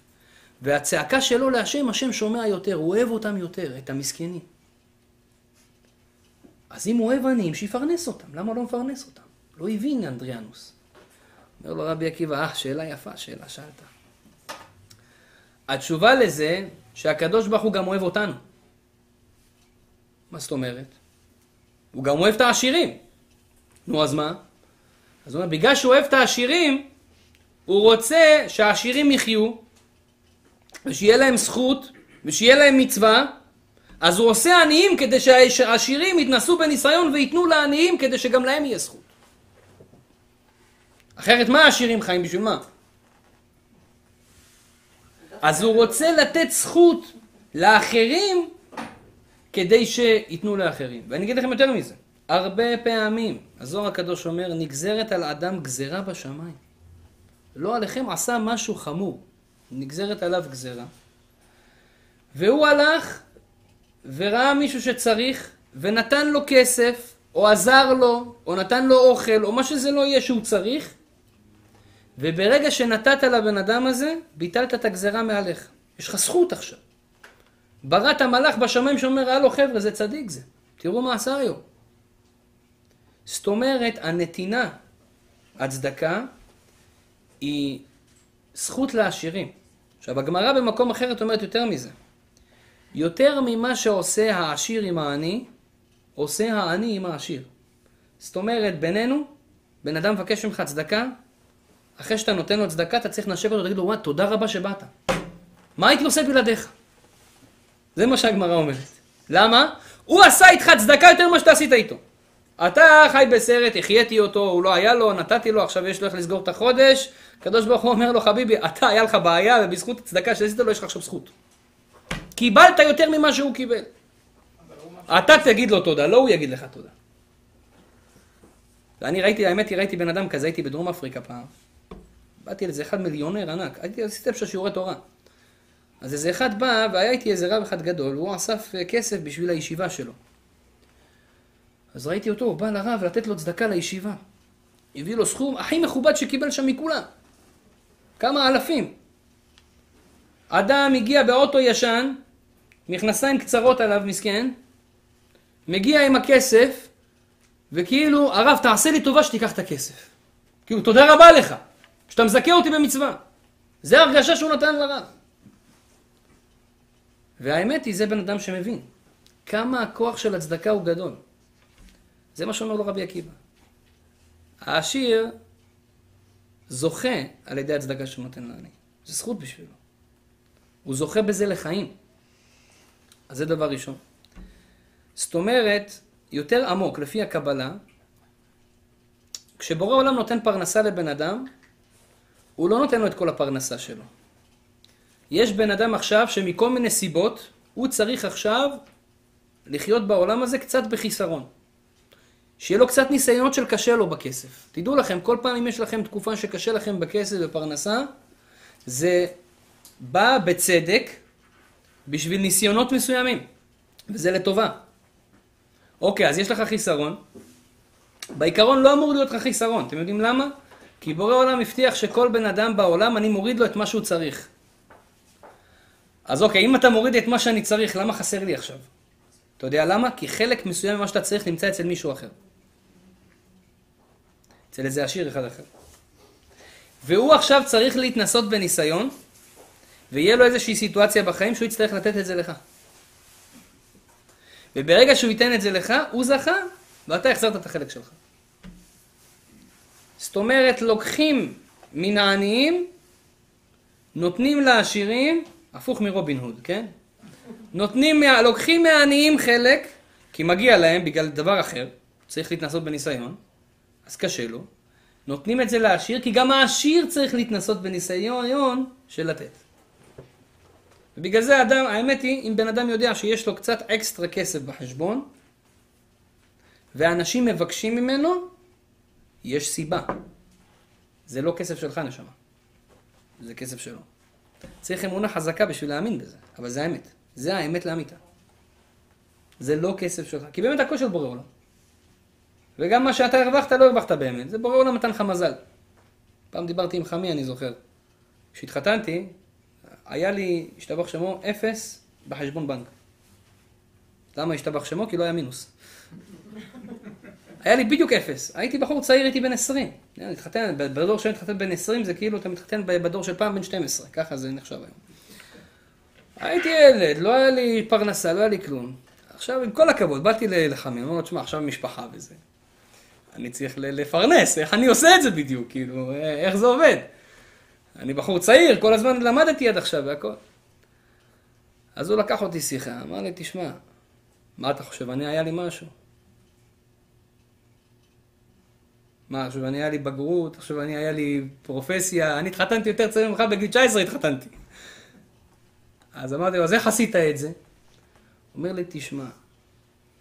והצעקה שלו להשם, השם שומע יותר, הוא אוהב אותם יותר, את המסכנים. אז אם הוא אוהב עניים, שיפרנס אותם. למה לא מפרנס אותם? לא הבין אנדריאנוס. אומר לו רבי עקיבא, אה, שאלה יפה, שאלה שאלת. התשובה לזה, שהקדוש ברוך הוא גם אוהב אותנו. מה זאת אומרת? הוא גם אוהב את העשירים. נו, אז מה? אז הוא אומר, בגלל שהוא אוהב את העשירים, הוא רוצה שהעשירים יחיו, ושיהיה להם זכות, ושיהיה להם מצווה, אז הוא עושה עניים כדי שהעשירים יתנסו בניסיון וייתנו לעניים כדי שגם להם יהיה זכות. אחרת מה העשירים חיים בשביל מה? אז הוא רוצה לתת זכות לאחרים כדי שייתנו לאחרים. ואני אגיד לכם יותר מזה, הרבה פעמים, הזוהר הקדוש אומר, נגזרת על אדם גזרה בשמיים. לא עליכם עשה משהו חמור, נגזרת עליו גזרה. והוא הלך וראה מישהו שצריך ונתן לו כסף, או עזר לו, או נתן לו אוכל, או מה שזה לא יהיה שהוא צריך, וברגע שנתת לבן אדם הזה, ביטלת את הגזרה מעליך. יש לך זכות עכשיו. בראת מלאך בשמיים שאומר, הלו חבר'ה, זה צדיק זה. תראו מה עשה היום. זאת אומרת, הנתינה, הצדקה, היא זכות לעשירים. עכשיו, הגמרא במקום אחרת אומרת יותר מזה. יותר ממה שעושה העשיר עם העני, עושה העני עם העשיר. זאת אומרת, בינינו, בן אדם מבקש ממך צדקה, אחרי שאתה נותן לו צדקה, אתה צריך לנשק אותו ולהגיד לו, וואי, תודה רבה שבאת. מה הייתי עושה בלעדיך? זה מה שהגמרא אומרת. למה? הוא עשה איתך צדקה יותר ממה שאתה עשית איתו. אתה חי בסרט, החייתי אותו, הוא לא היה לו, נתתי לו, עכשיו יש לו איך לסגור את החודש. הקדוש ברוך הוא אומר לו, חביבי, אתה, היה לך בעיה, ובזכות הצדקה שעשית לו, יש לך עכשיו זכות. קיבלת יותר ממה שהוא קיבל. אתה תגיד לו תודה, לא הוא יגיד לך תודה. ואני ראיתי, האמת היא, ראיתי בן אדם כזה, הייתי בדרום אפריקה פעם. באתי לאיזה אחד מיליונר ענק, הייתי, עשיתי שם שיעורי תורה. אז איזה אחד בא, והיה איתי איזה רב אחד גדול, והוא אסף אה, כסף בשביל הישיבה שלו. אז ראיתי אותו, הוא בא לרב לתת לו צדקה לישיבה. הביא לו סכום הכי מכובד שקיבל שם מכולם. כמה אלפים. אדם הגיע באוטו ישן, מכנסיים קצרות עליו, מסכן, מגיע עם הכסף, וכאילו, הרב, תעשה לי טובה שתיקח את הכסף. כאילו, תודה רבה לך, שאתה מזכה אותי במצווה. זה הרגשה שהוא נתן לרב. והאמת היא, זה בן אדם שמבין. כמה הכוח של הצדקה הוא גדול. זה מה שאומר לו רבי עקיבא. העשיר זוכה על ידי הצדקה שהוא נותן לעני. זה זכות בשבילו. הוא זוכה בזה לחיים. אז זה דבר ראשון. זאת אומרת, יותר עמוק, לפי הקבלה, כשבורא עולם נותן פרנסה לבן אדם, הוא לא נותן לו את כל הפרנסה שלו. יש בן אדם עכשיו שמכל מיני סיבות, הוא צריך עכשיו לחיות בעולם הזה קצת בחיסרון. שיהיה לו קצת ניסיונות של קשה לו בכסף. תדעו לכם, כל פעם אם יש לכם תקופה שקשה לכם בכסף ופרנסה, זה בא בצדק בשביל ניסיונות מסוימים, וזה לטובה. אוקיי, אז יש לך חיסרון. בעיקרון לא אמור להיות לך חיסרון, אתם יודעים למה? כי בורא עולם הבטיח שכל בן אדם בעולם, אני מוריד לו את מה שהוא צריך. אז אוקיי, אם אתה מוריד את מה שאני צריך, למה חסר לי עכשיו? אתה יודע למה? כי חלק מסוים ממה שאתה צריך נמצא אצל מישהו אחר. אצל איזה עשיר אחד אחר. והוא עכשיו צריך להתנסות בניסיון, ויהיה לו איזושהי סיטואציה בחיים שהוא יצטרך לתת את זה לך. וברגע שהוא ייתן את זה לך, הוא זכה, ואתה החזרת את החלק שלך. זאת אומרת, לוקחים מן העניים, נותנים לעשירים, הפוך מרובין הוד, כן? נותנים, לוקחים מהעניים חלק, כי מגיע להם בגלל דבר אחר, צריך להתנסות בניסיון, אז קשה לו. נותנים את זה לעשיר, כי גם העשיר צריך להתנסות בניסיון של לתת. ובגלל זה אדם, האמת היא, אם בן אדם יודע שיש לו קצת אקסטרה כסף בחשבון, ואנשים מבקשים ממנו, יש סיבה. זה לא כסף שלך, נשמה. זה כסף שלו. צריך אמונה חזקה בשביל להאמין בזה, אבל זה האמת. זה האמת לאמיתה. זה לא כסף שלך, כי באמת הכל של בורא עולם. וגם מה שאתה הרווחת, לא הרווחת באמת. זה בורא עולם נתן לך מזל. פעם דיברתי עם חמי, אני זוכר. כשהתחתנתי, היה לי, השתבח שמו, אפס בחשבון בנק. למה השתבח שמו? כי לא היה מינוס. היה לי בדיוק אפס. הייתי בחור צעיר, הייתי בן 20. התחתן, בדור שאני מתחתן בן 20 זה כאילו אתה מתחתן בדור של פעם בן 12. ככה זה נחשב היום. הייתי ילד, לא היה לי פרנסה, לא היה לי כלום. עכשיו, עם כל הכבוד, באתי לחמי, אמרנו לו, תשמע, עכשיו משפחה וזה. אני צריך לפרנס, איך אני עושה את זה בדיוק, כאילו, איך זה עובד? אני בחור צעיר, כל הזמן למדתי עד עכשיו והכל. אז הוא לקח אותי שיחה, אמר לי, תשמע, מה אתה חושב, אני היה לי משהו? מה, עכשיו אני היה לי בגרות, עכשיו אני היה לי פרופסיה, אני התחתנתי יותר צעיר ממך, בגיל 19 התחתנתי. אז אמרתי לו, אז איך עשית את זה? אומר לי, תשמע,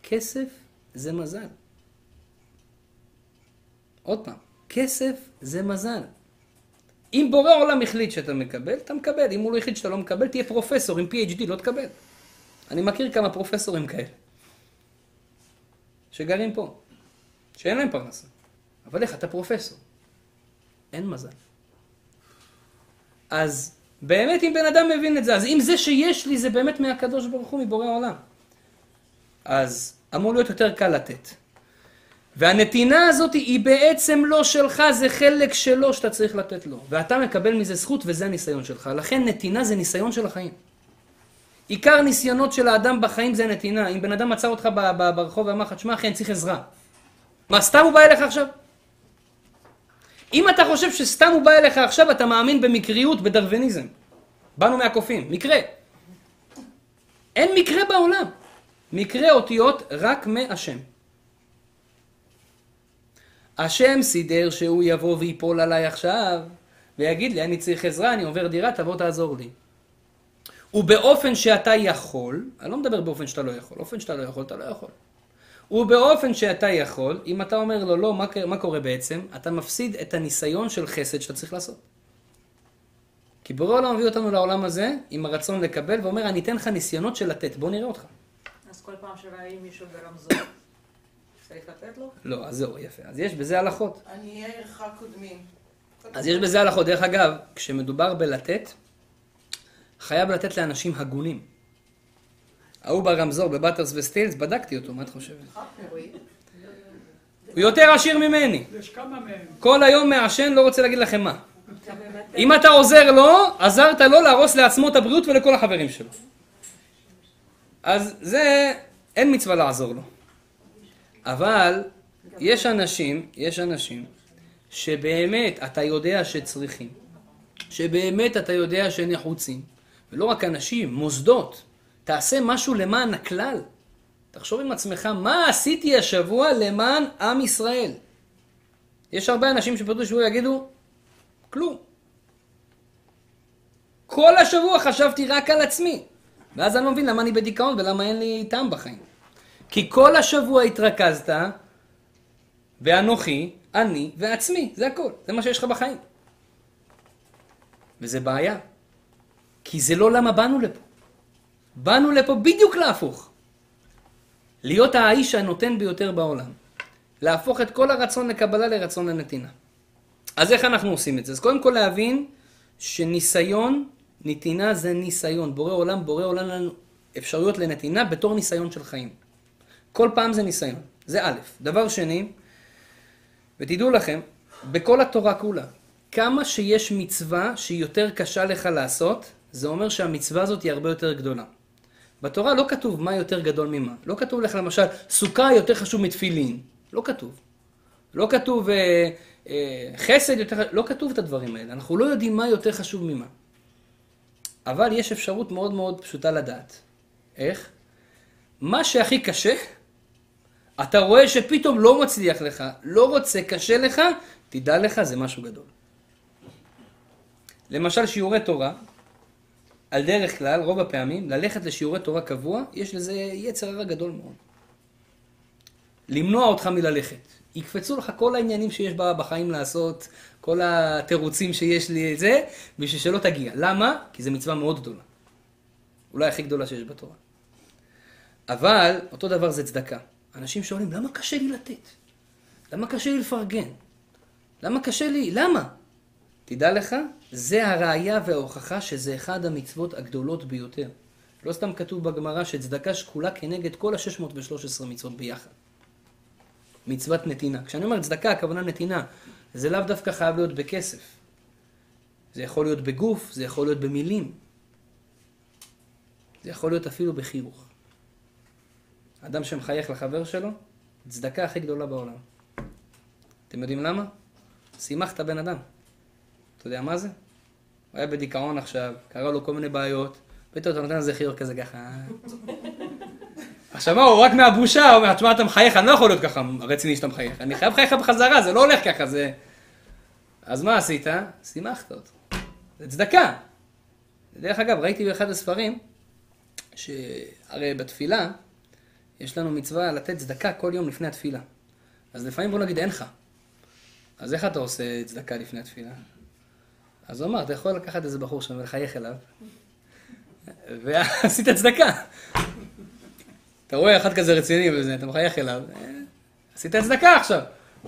כסף זה מזל. עוד פעם, כסף זה מזל. אם בורא עולם החליט שאתה מקבל, אתה מקבל. אם הוא לא החליט שאתה לא מקבל, תהיה פרופסור עם PhD, לא תקבל. אני מכיר כמה פרופסורים כאלה, שגרים פה, שאין להם פרנסה. אבל איך, אתה פרופסור. אין מזל. אז באמת אם בן אדם מבין את זה, אז אם זה שיש לי זה באמת מהקדוש ברוך הוא, מבורא עולם, אז אמור להיות יותר קל לתת. והנתינה הזאת היא בעצם לא שלך, זה חלק שלו שאתה צריך לתת לו. ואתה מקבל מזה זכות וזה הניסיון שלך. לכן נתינה זה ניסיון של החיים. עיקר ניסיונות של האדם בחיים זה נתינה. אם בן אדם עצר אותך ברחוב ואמר לך, תשמע אחי, אני צריך עזרה. מה, סתם הוא בא אליך עכשיו? אם אתה חושב שסתם הוא בא אליך עכשיו, אתה מאמין במקריות, בדרוויניזם. באנו מהקופים, מקרה. אין מקרה בעולם. מקרה אותיות רק מהשם. השם סידר שהוא יבוא ויפול עליי עכשיו, ויגיד לי, אני צריך עזרה, אני עובר דירה, תבוא תעזור לי. ובאופן שאתה יכול, אני לא מדבר באופן שאתה לא יכול, באופן שאתה לא יכול, אתה לא יכול. ובאופן שאתה יכול, אם אתה אומר לו לא, מה, מה קורה בעצם? אתה מפסיד את הניסיון של חסד שאתה צריך לעשות. כי בורא עולם מביא אותנו לעולם הזה עם הרצון לקבל, ואומר, אני אתן לך ניסיונות של לתת, בוא נראה אותך. אז כל פעם שראים מישהו ברמזור, צריך לתת לו? לא, אז זהו, יפה. אז יש בזה הלכות. עניי עירך קודמים. אז יש בזה הלכות. דרך אגב, כשמדובר בלתת, חייב לתת לאנשים הגונים. ההוא ברמזור בבטרס וסטילס, בדקתי אותו, מה את חושבת? הוא יותר עשיר ממני. יש כמה מהם. כל היום מעשן, לא רוצה להגיד לכם מה. אם אתה עוזר לו, עזרת לו להרוס לעצמו את הבריאות ולכל החברים שלו. אז זה, אין מצווה לעזור לו. אבל יש אנשים, יש אנשים, שבאמת אתה יודע שצריכים, שבאמת אתה יודע שנחוצים, ולא רק אנשים, מוסדות. תעשה משהו למען הכלל. תחשוב עם עצמך, מה עשיתי השבוע למען עם ישראל? יש הרבה אנשים שפתאום שבוע יגידו, כלום. כל השבוע חשבתי רק על עצמי. ואז אני לא מבין למה אני בדיכאון ולמה אין לי טעם בחיים. כי כל השבוע התרכזת באנוכי, אני ועצמי, זה הכל. זה מה שיש לך בחיים. וזה בעיה. כי זה לא למה באנו לפה. באנו לפה בדיוק להפוך. להיות האיש הנותן ביותר בעולם. להפוך את כל הרצון לקבלה לרצון לנתינה. אז איך אנחנו עושים את זה? אז קודם כל להבין שניסיון, נתינה זה ניסיון. בורא עולם, בורא עולם לנו אפשרויות לנתינה בתור ניסיון של חיים. כל פעם זה ניסיון. זה א'. דבר שני, ותדעו לכם, בכל התורה כולה, כמה שיש מצווה שהיא יותר קשה לך לעשות, זה אומר שהמצווה הזאת היא הרבה יותר גדולה. בתורה לא כתוב מה יותר גדול ממה. לא כתוב לך למשל, סוכה יותר חשוב מתפילין. לא כתוב. לא כתוב אה, אה, חסד יותר חשוב, לא כתוב את הדברים האלה. אנחנו לא יודעים מה יותר חשוב ממה. אבל יש אפשרות מאוד מאוד פשוטה לדעת. איך? מה שהכי קשה, אתה רואה שפתאום לא מצליח לך, לא רוצה, קשה לך, תדע לך, זה משהו גדול. למשל שיעורי תורה, על דרך כלל, רוב הפעמים, ללכת לשיעורי תורה קבוע, יש לזה יצר הרע גדול מאוד. למנוע אותך מללכת. יקפצו לך כל העניינים שיש בחיים לעשות, כל התירוצים שיש לי את זה, בשביל שלא תגיע. למה? כי זו מצווה מאוד גדולה. אולי הכי גדולה שיש בתורה. אבל, אותו דבר זה צדקה. אנשים שואלים, למה קשה לי לתת? למה קשה לי לפרגן? למה קשה לי? למה? תדע לך, זה הראייה וההוכחה שזה אחד המצוות הגדולות ביותר. לא סתם כתוב בגמרא שצדקה שקולה כנגד כל ה-613 מצוות ביחד. מצוות נתינה. כשאני אומר צדקה, הכוונה נתינה. זה לאו דווקא חייב להיות בכסף. זה יכול להיות בגוף, זה יכול להיות במילים. זה יכול להיות אפילו בחיוך. אדם שמחייך לחבר שלו, צדקה הכי גדולה בעולם. אתם יודעים למה? שימחת בן אדם. אתה יודע מה זה? הוא היה בדיכאון עכשיו, קרה לו כל מיני בעיות, פתאום אתה נותן לזה חיוך כזה ככה. עכשיו מה, הוא רק מהבושה, הוא אומר, תשמע, אתה מחייך, אני לא יכול להיות ככה רציני שאתה מחייך. אני חייב לחייך בחזרה, זה לא הולך ככה, זה... אז מה עשית? שימחת אותו. זה צדקה. דרך אגב, ראיתי באחד הספרים, שהרי בתפילה, יש לנו מצווה לתת צדקה כל יום לפני התפילה. אז לפעמים בוא נגיד אין לך. אז איך אתה עושה צדקה לפני התפילה? אז הוא אמר, אתה יכול לקחת איזה בחור שם ולחייך אליו, ועשית צדקה. אתה רואה אחד כזה רציני וזה, אתה מחייך אליו, עשית צדקה עכשיו.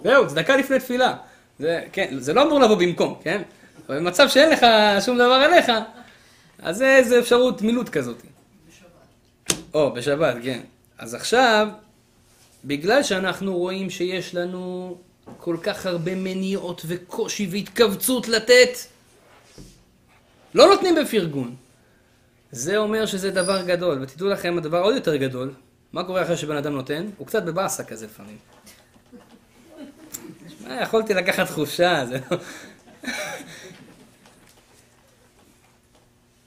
זהו, צדקה לפני תפילה. זה, כן, זה לא אמור לבוא במקום, כן? אבל במצב שאין לך שום דבר עליך, אז זה איזה אפשרות מילוט כזאת. בשבת. או, בשבת, כן. אז עכשיו, בגלל שאנחנו רואים שיש לנו כל כך הרבה מניעות וקושי והתכווצות לתת, לא נותנים בפרגון. זה אומר שזה דבר גדול, ותדעו לכם, הדבר עוד יותר גדול, מה קורה אחרי שבן אדם נותן? הוא קצת בבאסה כזה לפעמים. שמע, יכולתי לקחת חופשה, זה לא...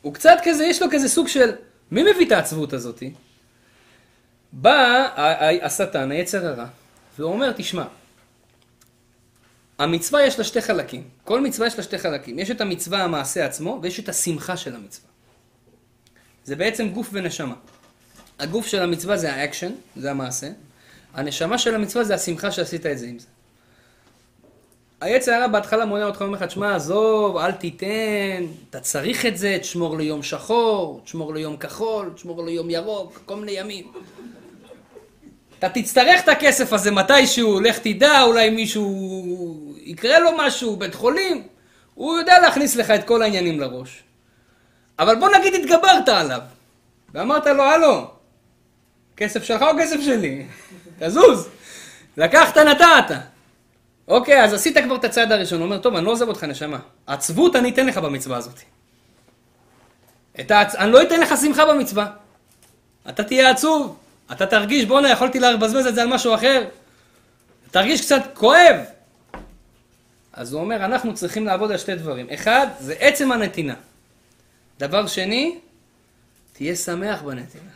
הוא קצת כזה, יש לו כזה סוג של, מי מביא את העצבות הזאתי? בא השטן, היצר הרע, והוא אומר, תשמע, המצווה יש לה שתי חלקים. כל מצווה יש לה שתי חלקים. יש את המצווה המעשה עצמו, ויש את השמחה של המצווה. זה בעצם גוף ונשמה. הגוף של המצווה זה האקשן, זה המעשה. הנשמה של המצווה זה השמחה שעשית את זה עם זה. היצר הרע בהתחלה מונע אותך, אומר לך, תשמע, עזוב, אל תיתן, אתה צריך את זה, תשמור ליום שחור, תשמור ליום כחול, תשמור ליום ירוק, כל מיני ימים. אתה תצטרך את הכסף הזה מתישהו, לך תדע, אולי מישהו יקרה לו משהו, בית חולים. הוא יודע להכניס לך את כל העניינים לראש. אבל בוא נגיד התגברת עליו, ואמרת לו, הלו, כסף שלך או כסף שלי? תזוז. לקחת, נתת. אוקיי, אז עשית כבר את הצעד הראשון. הוא אומר, טוב, אני לא עוזב אותך, נשמה. עצבות אני אתן לך במצווה הזאת. את העצ... אני לא אתן לך שמחה במצווה. אתה תהיה עצוב. אתה תרגיש, בואנה, יכולתי לבזבז את זה על משהו אחר. תרגיש קצת כואב. אז הוא אומר, אנחנו צריכים לעבוד על שתי דברים. אחד, זה עצם הנתינה. דבר שני, תהיה שמח בנתינה.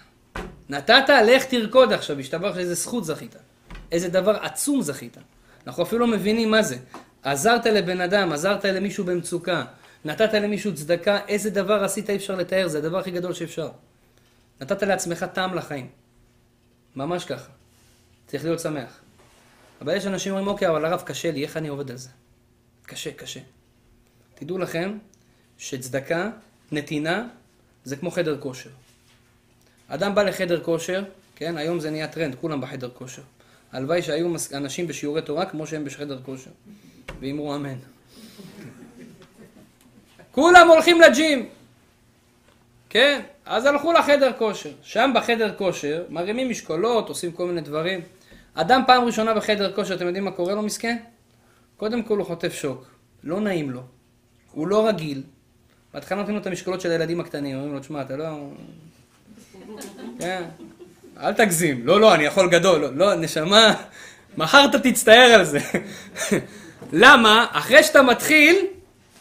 נתת, לך תרקוד עכשיו, השתבח איזה זכות זכית. איזה דבר עצום זכית. אנחנו אפילו לא מבינים מה זה. עזרת לבן אדם, עזרת למישהו במצוקה, נתת למישהו צדקה, איזה דבר עשית אי אפשר לתאר, זה הדבר הכי גדול שאפשר. נתת לעצמך טעם לחיים. ממש ככה. צריך להיות שמח. אבל יש אנשים שאומרים, אוקיי, אבל הרב קשה לי, איך אני עובד על זה? קשה, קשה. תדעו לכם שצדקה, נתינה, זה כמו חדר כושר. אדם בא לחדר כושר, כן, היום זה נהיה טרנד, כולם בחדר כושר. הלוואי שהיו אנשים בשיעורי תורה כמו שהם בחדר כושר. ואמרו אמן. כולם הולכים לג'ים. כן, אז הלכו לחדר כושר. שם בחדר כושר מרימים משקולות, עושים כל מיני דברים. אדם פעם ראשונה בחדר כושר, אתם יודעים מה קורה לו מסכן? קודם כל הוא חוטף שוק. לא נעים לו. הוא לא רגיל. בהתחלה נותנים לו את המשקולות של הילדים הקטנים. אומרים לו, תשמע, אתה לא... כן. אל תגזים. לא, לא, אני יכול גדול. לא, לא נשמה, מחר אתה תצטער על זה. למה? אחרי שאתה מתחיל,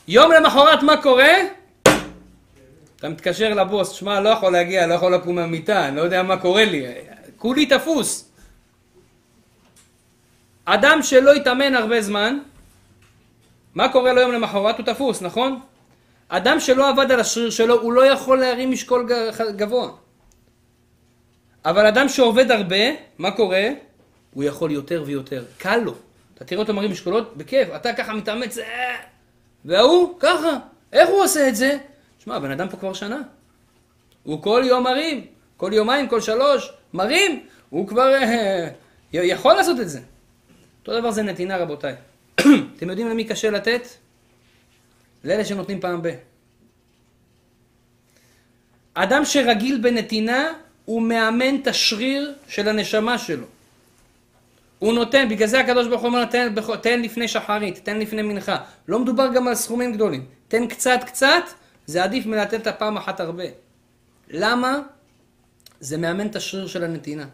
יום למחרת מה קורה? אתה מתקשר לבוס, שמע, לא יכול להגיע, לא יכול לקום מהמיטה, אני לא יודע מה קורה לי, כולי תפוס. אדם שלא התאמן הרבה זמן, מה קורה לו יום למחרת? הוא תפוס, נכון? אדם שלא עבד על השריר שלו, הוא לא יכול להרים משקול גבוה. אבל אדם שעובד הרבה, מה קורה? הוא יכול יותר ויותר. קל לו. אתה תראה אותו מרים משקולות, בכיף. אתה ככה מתאמץ, אה, וההוא, ככה. איך הוא עושה את זה? שמע, הבן אדם פה כבר שנה. הוא כל יום מרים. כל יומיים, כל שלוש, מרים. הוא כבר אה, יכול לעשות את זה. אותו דבר זה נתינה, רבותיי. אתם יודעים למי קשה לתת? לאלה שנותנים פעם ב. אדם שרגיל בנתינה, הוא מאמן את השריר של הנשמה שלו. הוא נותן, בגלל זה הקדוש ברוך הוא אומר, תן, תן לפני שחרית, תן לפני מנחה. לא מדובר גם על סכומים גדולים. תן קצת קצת, זה עדיף מלתת את הפעם אחת הרבה. למה? זה מאמן את השריר של הנתינה.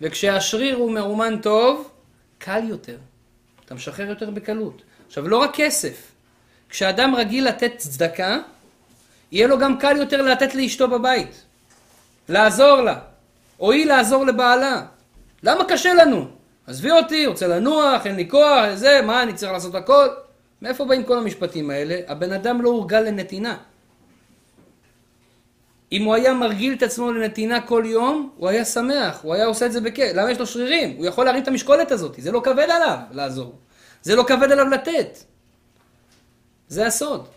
וכשהשריר הוא מאומן טוב, קל יותר. אתה משחרר יותר בקלות. עכשיו, לא רק כסף. כשאדם רגיל לתת צדקה, יהיה לו גם קל יותר לתת לאשתו בבית. לעזור לה. או היא לעזור לבעלה. למה קשה לנו? עזבי אותי, רוצה לנוח, אין לי כוח, זה, מה, אני צריך לעשות הכל? מאיפה באים כל המשפטים האלה? הבן אדם לא הורגל לנתינה. אם הוא היה מרגיל את עצמו לנתינה כל יום, הוא היה שמח, הוא היה עושה את זה בכיף. למה יש לו שרירים? הוא יכול להרים את המשקולת הזאת, זה לא כבד עליו לעזור. זה לא כבד עליו לתת. זה הסוד.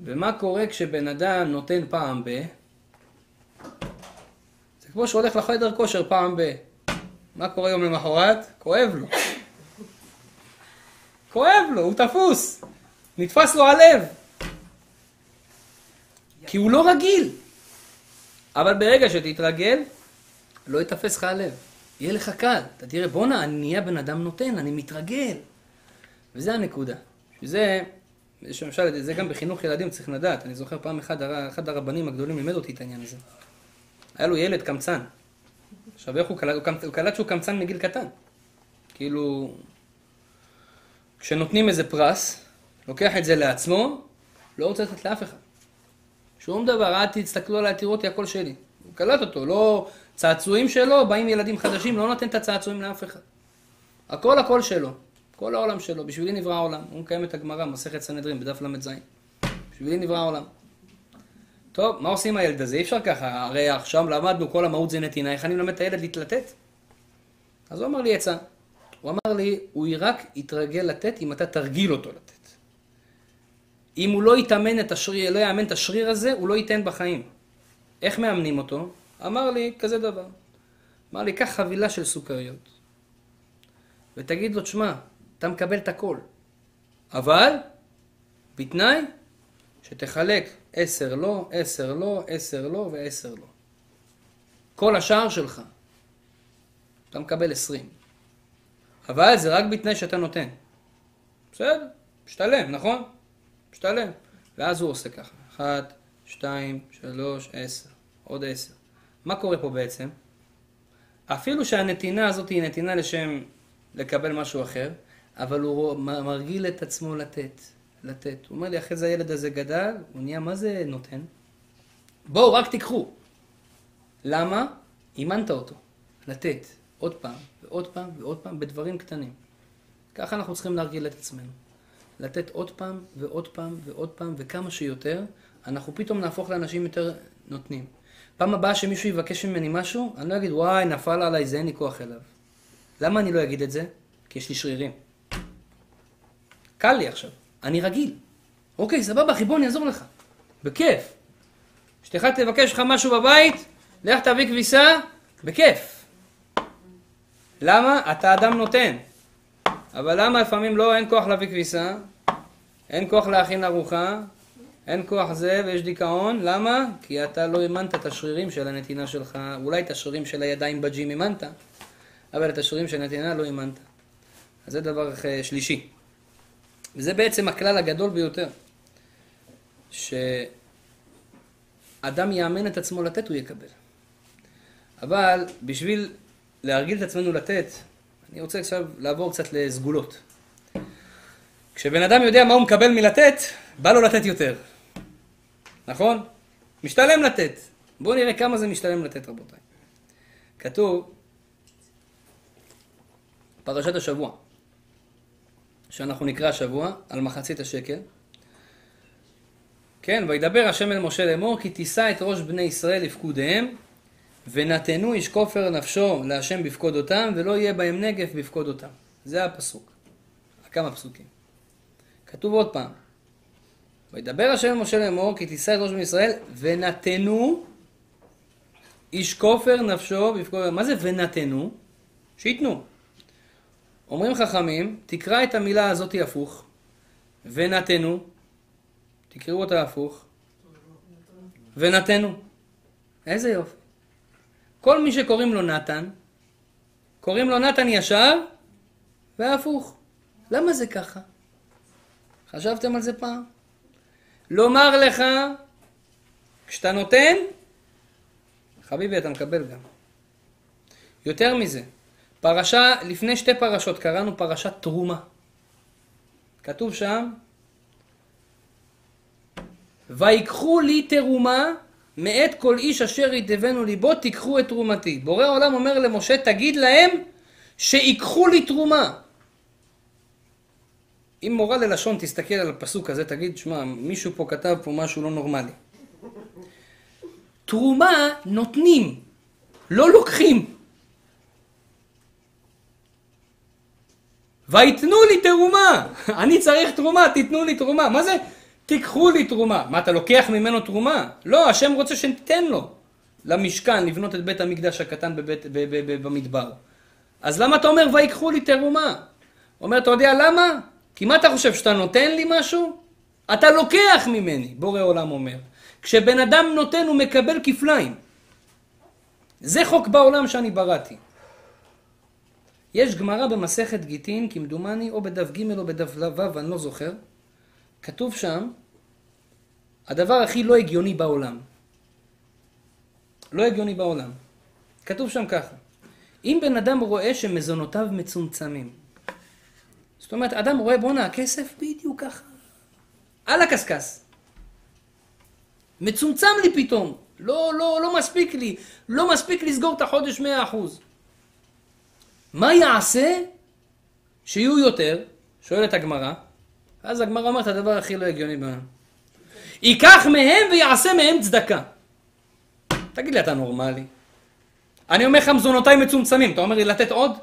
ומה קורה כשבן אדם נותן פעם ב... זה כמו שהוא הולך לחדר כושר פעם ב... מה קורה יום למחרת? כואב לו. כואב לו, הוא תפוס. נתפס לו הלב. כי הוא לא רגיל. אבל ברגע שתתרגל, לא יתפס לך הלב. יהיה לך קל. אתה תראה, בואנה, אני נהיה בן אדם נותן, אני מתרגל. וזה הנקודה. שזה, למשל, זה גם בחינוך ילדים צריך לדעת. אני זוכר פעם אחד, אחד הרבנים הגדולים לימד אותי את העניין הזה. היה לו ילד קמצן. עכשיו, איך הוא קלט? הוא קלט שהוא קמצן מגיל קטן. כאילו, כשנותנים איזה פרס, לוקח את זה לעצמו, לא רוצה לתת לאף אחד. שום דבר, אל תסתכלו עליי, תראו אותי, הכל שלי. הוא קלט אותו, לא... צעצועים שלו, באים ילדים חדשים, לא נותן את הצעצועים לאף אחד. הכל הכל שלו, כל העולם שלו, בשבילי נברא העולם. הוא מקיים את הגמרא, מסכת סנהדרין, בדף ל"ז. בשבילי נברא העולם. טוב, מה עושים הילד הזה? אי אפשר ככה, הרי עכשיו למדנו, כל המהות זה נתינה, איך אני מלמד את הילד לתת? אז הוא אמר לי עצה. הוא אמר לי, הוא רק יתרגל לתת אם אתה תרגיל אותו לתת. אם הוא לא יתאמן את השריר, לא יאמן את השריר הזה, הוא לא ייתן בחיים. איך מאמנים אותו? אמר לי כזה דבר. אמר לי, קח חבילה של סוכריות, ותגיד לו, תשמע, אתה מקבל את הכל, אבל בתנאי שתחלק עשר לא, עשר לא, עשר לא ועשר לא. כל השאר שלך, אתה מקבל עשרים. אבל זה רק בתנאי שאתה נותן. בסדר, משתלם, נכון? משתלם. ואז הוא עושה ככה, אחת, שתיים, שלוש, עשר, עוד עשר. מה קורה פה בעצם? אפילו שהנתינה הזאת היא נתינה לשם לקבל משהו אחר, אבל הוא מרגיל את עצמו לתת, לתת. הוא אומר לי, אחרי זה הילד הזה גדל, הוא נהיה, מה זה נותן? בואו, רק תיקחו. למה? אימנת אותו, לתת, עוד פעם, ועוד פעם, ועוד פעם, בדברים קטנים. ככה אנחנו צריכים להרגיל את עצמנו. לתת עוד פעם, ועוד פעם, ועוד פעם, וכמה שיותר, אנחנו פתאום נהפוך לאנשים יותר נותנים. פעם הבאה שמישהו יבקש ממני משהו, אני לא אגיד, וואי, נפל עליי, זה אין לי כוח אליו. למה אני לא אגיד את זה? כי יש לי שרירים. קל לי עכשיו, אני רגיל. אוקיי, סבבה, אחי, בוא אני אעזור לך. בכיף. אשתך תבקש לך משהו בבית, לך תביא כביסה, בכיף. למה? אתה אדם נותן. אבל למה לפעמים לא, אין כוח להביא כביסה, אין כוח להכין ארוחה, אין כוח זה ויש דיכאון, למה? כי אתה לא אימנת את השרירים של הנתינה שלך, אולי את השרירים של הידיים בג'ים אימנת, אבל את השרירים של הנתינה לא אימנת. אז זה דבר אה, שלישי. וזה בעצם הכלל הגדול ביותר, שאדם יאמן את עצמו לתת, הוא יקבל. אבל בשביל להרגיל את עצמנו לתת, אני רוצה עכשיו לעבור קצת לסגולות. כשבן אדם יודע מה הוא מקבל מלתת, בא לו לתת יותר. נכון? משתלם לתת. בואו נראה כמה זה משתלם לתת, רבותיי. כתוב, פרשת השבוע, שאנחנו נקרא השבוע, על מחצית השקל. כן, וידבר השם אל משה לאמור, כי תישא את ראש בני ישראל לפקודיהם, ונתנו איש כופר נפשו להשם בפקודותם, ולא יהיה בהם נגף בפקודותם. זה הפסוק. כמה פסוקים. כתוב עוד פעם, וידבר השם למשה לאמור, כי תישא את ראש בני ישראל, ונתנו איש כופר נפשו בפקודותם. מה זה ונתנו? שייתנו. אומרים חכמים, תקרא את המילה הזאת הפוך, ונתנו, תקראו אותה הפוך, ונתנו. איזה יופי. כל מי שקוראים לו נתן, קוראים לו נתן ישר, והפוך. למה זה ככה? חשבתם על זה פעם? לומר לך, כשאתה נותן, חביבי, אתה מקבל גם. יותר מזה, פרשה, לפני שתי פרשות קראנו פרשת תרומה. כתוב שם, ויקחו לי תרומה מאת כל איש אשר ידבנו ליבו תיקחו את תרומתי. בורא העולם אומר למשה, תגיד להם שיקחו לי תרומה. אם מורה ללשון תסתכל על הפסוק הזה, תגיד, שמע, מישהו פה כתב פה משהו לא נורמלי. תרומה נותנים, לא לוקחים. ויתנו לי תרומה, אני צריך תרומה, תיתנו לי תרומה. מה זה תיקחו לי תרומה? מה, אתה לוקח ממנו תרומה? לא, השם רוצה שניתן לו למשכן לבנות את בית המקדש הקטן בבית, ב, ב, ב, במדבר. אז למה אתה אומר ויקחו לי תרומה? אומר, אתה יודע למה? כי מה אתה חושב, שאתה נותן לי משהו? אתה לוקח ממני, בורא עולם אומר. כשבן אדם נותן הוא מקבל כפליים. זה חוק בעולם שאני בראתי. יש גמרא במסכת גיטין, כמדומני, או בדף ג' או בדף ו', אני לא זוכר. כתוב שם, הדבר הכי לא הגיוני בעולם. לא הגיוני בעולם. כתוב שם ככה, אם בן אדם רואה שמזונותיו מצומצמים, זאת אומרת, אדם רואה, בואנה, הכסף בדיוק ככה, על הקשקש. מצומצם לי פתאום, לא, לא, לא מספיק לי, לא מספיק לסגור את החודש מאה אחוז. מה יעשה שיהיו יותר? שואלת הגמרא. אז הגמרא אומרת הדבר הכי לא הגיוני בעולם. ייקח מהם ויעשה מהם צדקה. תגיד לי, אתה נורמלי? אני אומר לך, מזונותיי מצומצמים, אתה אומר לי לתת עוד?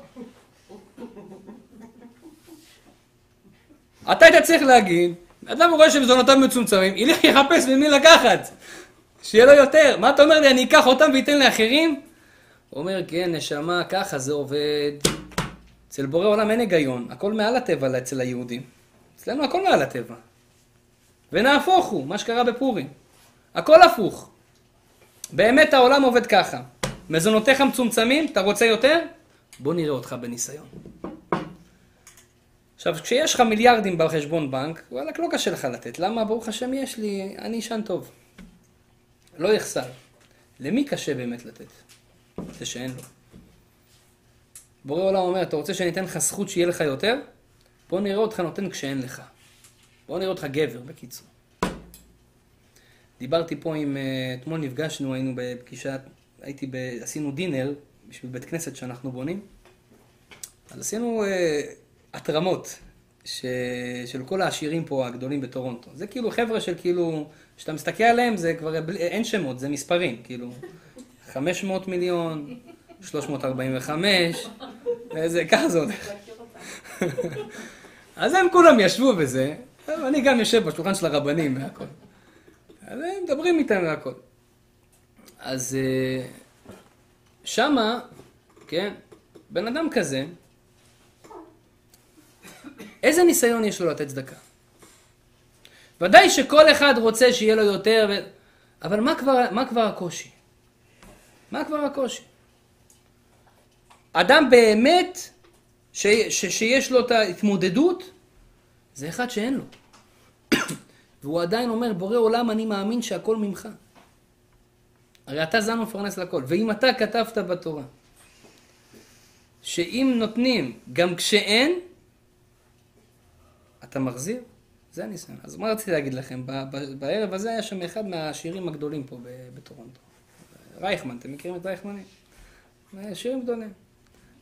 אתה היית צריך להגיד, אדם רואה שמזונותיו מצומצמים, ילך יחפש ממי לקחת, שיהיה לו יותר. מה אתה אומר לי, אני אקח אותם ואתן לאחרים? הוא אומר, כן, נשמה, ככה זה עובד. אצל בורא עולם אין היגיון, הכל מעל הטבע אצל היהודים. אצלנו הכל מעל הטבע. ונהפוך הוא, מה שקרה בפורים. הכל הפוך. באמת העולם עובד ככה. מזונותיך מצומצמים, אתה רוצה יותר? בוא נראה אותך בניסיון. עכשיו, כשיש לך מיליארדים בחשבון בנק, וואלכ, לא קשה לך לתת. למה? ברוך השם יש לי, אני אשן טוב. לא יחסר. למי קשה באמת לתת? זה שאין לו. בורא עולם אומר, אתה רוצה שאני אתן לך זכות שיהיה לך יותר? בוא נראה אותך נותן כשאין לך. בוא נראה אותך גבר, בקיצור. דיברתי פה עם, אה, אתמול נפגשנו, היינו בפגישה, הייתי, ב, עשינו דינר בשביל בית כנסת שאנחנו בונים. אז עשינו אה, התרמות ש, של כל העשירים פה הגדולים בטורונטו. זה כאילו חבר'ה של כאילו, כשאתה מסתכל עליהם זה כבר, אין שמות, זה מספרים, כאילו 500 מיליון, 345, וזה, ככה זה הולך. אז הם כולם ישבו בזה, אני גם יושב בשולחן של הרבנים והכל. אז הם מדברים איתם והכל. אז אה, שמה, כן, בן אדם כזה, איזה ניסיון יש לו לתת צדקה? ודאי שכל אחד רוצה שיהיה לו יותר, ו... אבל מה כבר, מה כבר הקושי? מה כבר הקושי? אדם באמת ש, ש, שיש לו את ההתמודדות, זה אחד שאין לו. והוא עדיין אומר, בורא עולם, אני מאמין שהכל ממך. הרי אתה זן מפרנס לכל. ואם אתה כתבת בתורה, שאם נותנים גם כשאין, אתה מחזיר? זה הניסיון. אז מה רציתי להגיד לכם? בערב הזה היה שם אחד מהשירים הגדולים פה בטורונטו. רייכמן, אתם מכירים את רייכמנים? שירים גדולים.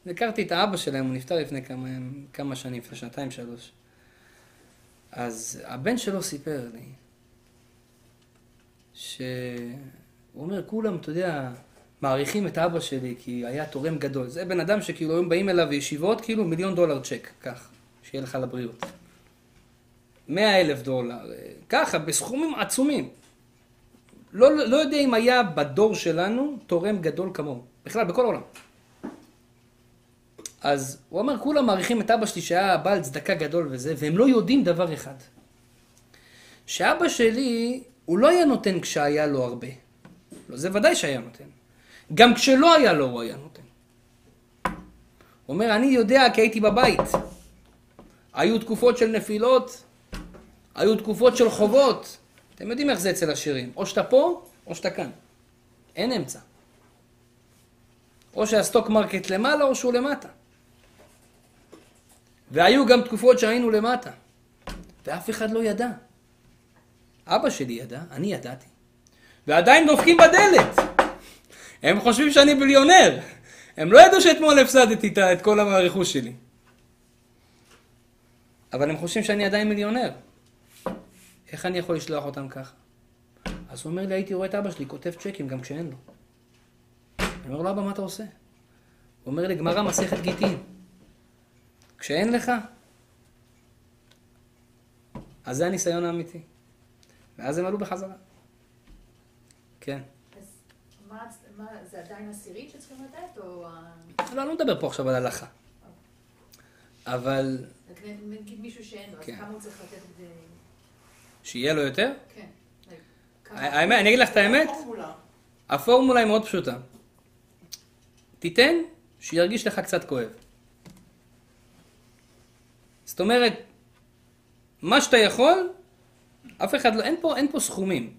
הכרתי את האבא שלהם, הוא נפטר לפני כמה, כמה שנים, לפני שנתיים, שלוש. אז הבן שלו סיפר לי, שהוא אומר, כולם, אתה יודע, מעריכים את אבא שלי כי היה תורם גדול. זה בן אדם שכאילו היום באים אליו ישיבות, כאילו מיליון דולר צ'ק, כך, שיהיה לך לבריאות. מאה אלף דולר, ככה, בסכומים עצומים. לא, לא יודע אם היה בדור שלנו תורם גדול כמוהו, בכלל, בכל העולם. אז הוא אמר, כולם מעריכים את אבא שלי שהיה בעל צדקה גדול וזה, והם לא יודעים דבר אחד. שאבא שלי, הוא לא היה נותן כשהיה לו הרבה. לא, זה ודאי שהיה נותן. גם כשלא היה לו, הוא היה נותן. הוא אומר, אני יודע כי הייתי בבית. היו תקופות של נפילות, היו תקופות של חובות. אתם יודעים איך זה אצל עשירים. או שאתה פה, או שאתה כאן. אין אמצע. או שה stock market למעלה, או שהוא למטה. והיו גם תקופות שהיינו למטה, ואף אחד לא ידע. אבא שלי ידע, אני ידעתי. ועדיין דופקים בדלת. הם חושבים שאני ביליונר. הם לא ידעו שאתמול הפסדתי את כל הרכוש שלי. אבל הם חושבים שאני עדיין מיליונר. איך אני יכול לשלוח אותם ככה? אז הוא אומר לי, הייתי רואה את אבא שלי כותב צ'קים גם כשאין לו. אני אומר לו, אבא, מה אתה עושה? הוא אומר לי, גמרא מסכת גיטין. כשאין לך, אז זה הניסיון האמיתי. ואז הם עלו בחזרה. כן. אז מה, מה, זה עדיין עשירית שצריכים לתת, או... לא, לא מדבר פה עכשיו על הלכה. אבל... נגיד מישהו שאין לו, אז כן. כמה הוא צריך לתת כדי... שיהיה לו יותר? כן. האמת, אני אגיד לך את האמת, הפורמולה היא מאוד פשוטה. תיתן, שירגיש לך קצת כואב. זאת אומרת, מה שאתה יכול, אף אחד לא, אין פה, אין פה סכומים,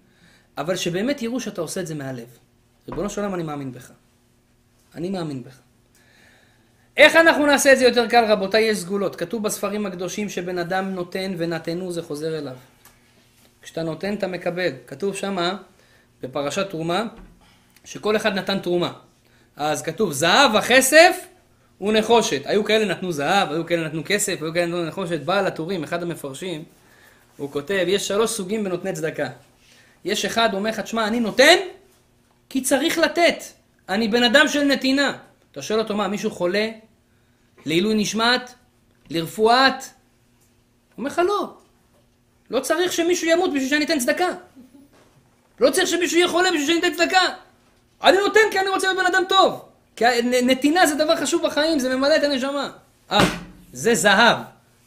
אבל שבאמת יראו שאתה עושה את זה מהלב. ריבונו של עולם, אני מאמין בך. אני מאמין בך. איך אנחנו נעשה את זה יותר קל, רבותיי? יש סגולות. כתוב בספרים הקדושים שבן אדם נותן ונתנו זה חוזר אליו. כשאתה נותן אתה מקבל. כתוב שמה, בפרשת תרומה, שכל אחד נתן תרומה. אז כתוב זהב וכסף ונחושת. היו כאלה נתנו זהב, היו כאלה נתנו כסף, היו כאלה נתנו נחושת. בעל הטורים, אחד המפרשים, הוא כותב, יש שלוש סוגים בנותני צדקה. יש אחד, אומר לך, תשמע, אני נותן כי צריך לתת. אני בן אדם של נתינה. אתה שואל אותו, מה, מישהו חולה? לעילוי נשמת? לרפואת? אומר לך לא. לא צריך שמישהו ימות בשביל שאני אתן צדקה. לא צריך שמישהו יהיה חולה בשביל שאני אתן צדקה. אני נותן כי אני רוצה להיות בן אדם טוב. כי נתינה זה דבר חשוב בחיים, זה ממלא את הנשמה. אה, זה זהב,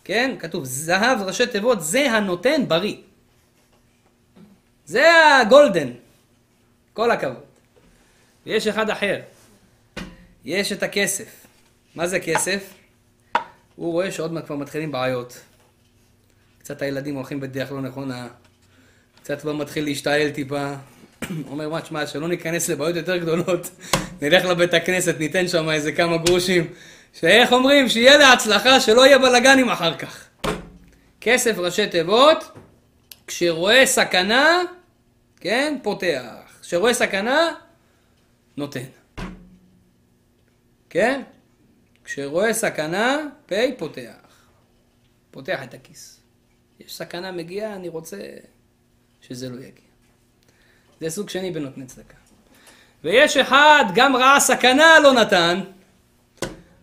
כן? כתוב זהב, ראשי תיבות, זה הנותן בריא. זה הגולדן. כל הכבוד. ויש אחד אחר. יש את הכסף. מה זה כסף? הוא רואה שעוד מעט כבר מתחילים בעיות. קצת הילדים הולכים בדרך לא נכונה. קצת כבר מתחיל להשתעל טיפה. אומר, מה, תשמע, שלא ניכנס לבעיות יותר גדולות, נלך לבית הכנסת, ניתן שם איזה כמה גרושים, שאיך אומרים, שיהיה להצלחה, שלא יהיה בלאגנים אחר כך. כסף ראשי תיבות, כשרואה סכנה, כן, פותח. כשרואה סכנה, נותן. כן? כשרואה סכנה, פ' פותח. פותח את הכיס. יש סכנה מגיעה, אני רוצה שזה לא יגיע. זה סוג שני בנותני צדקה. ויש אחד, גם ראה סכנה לא נתן,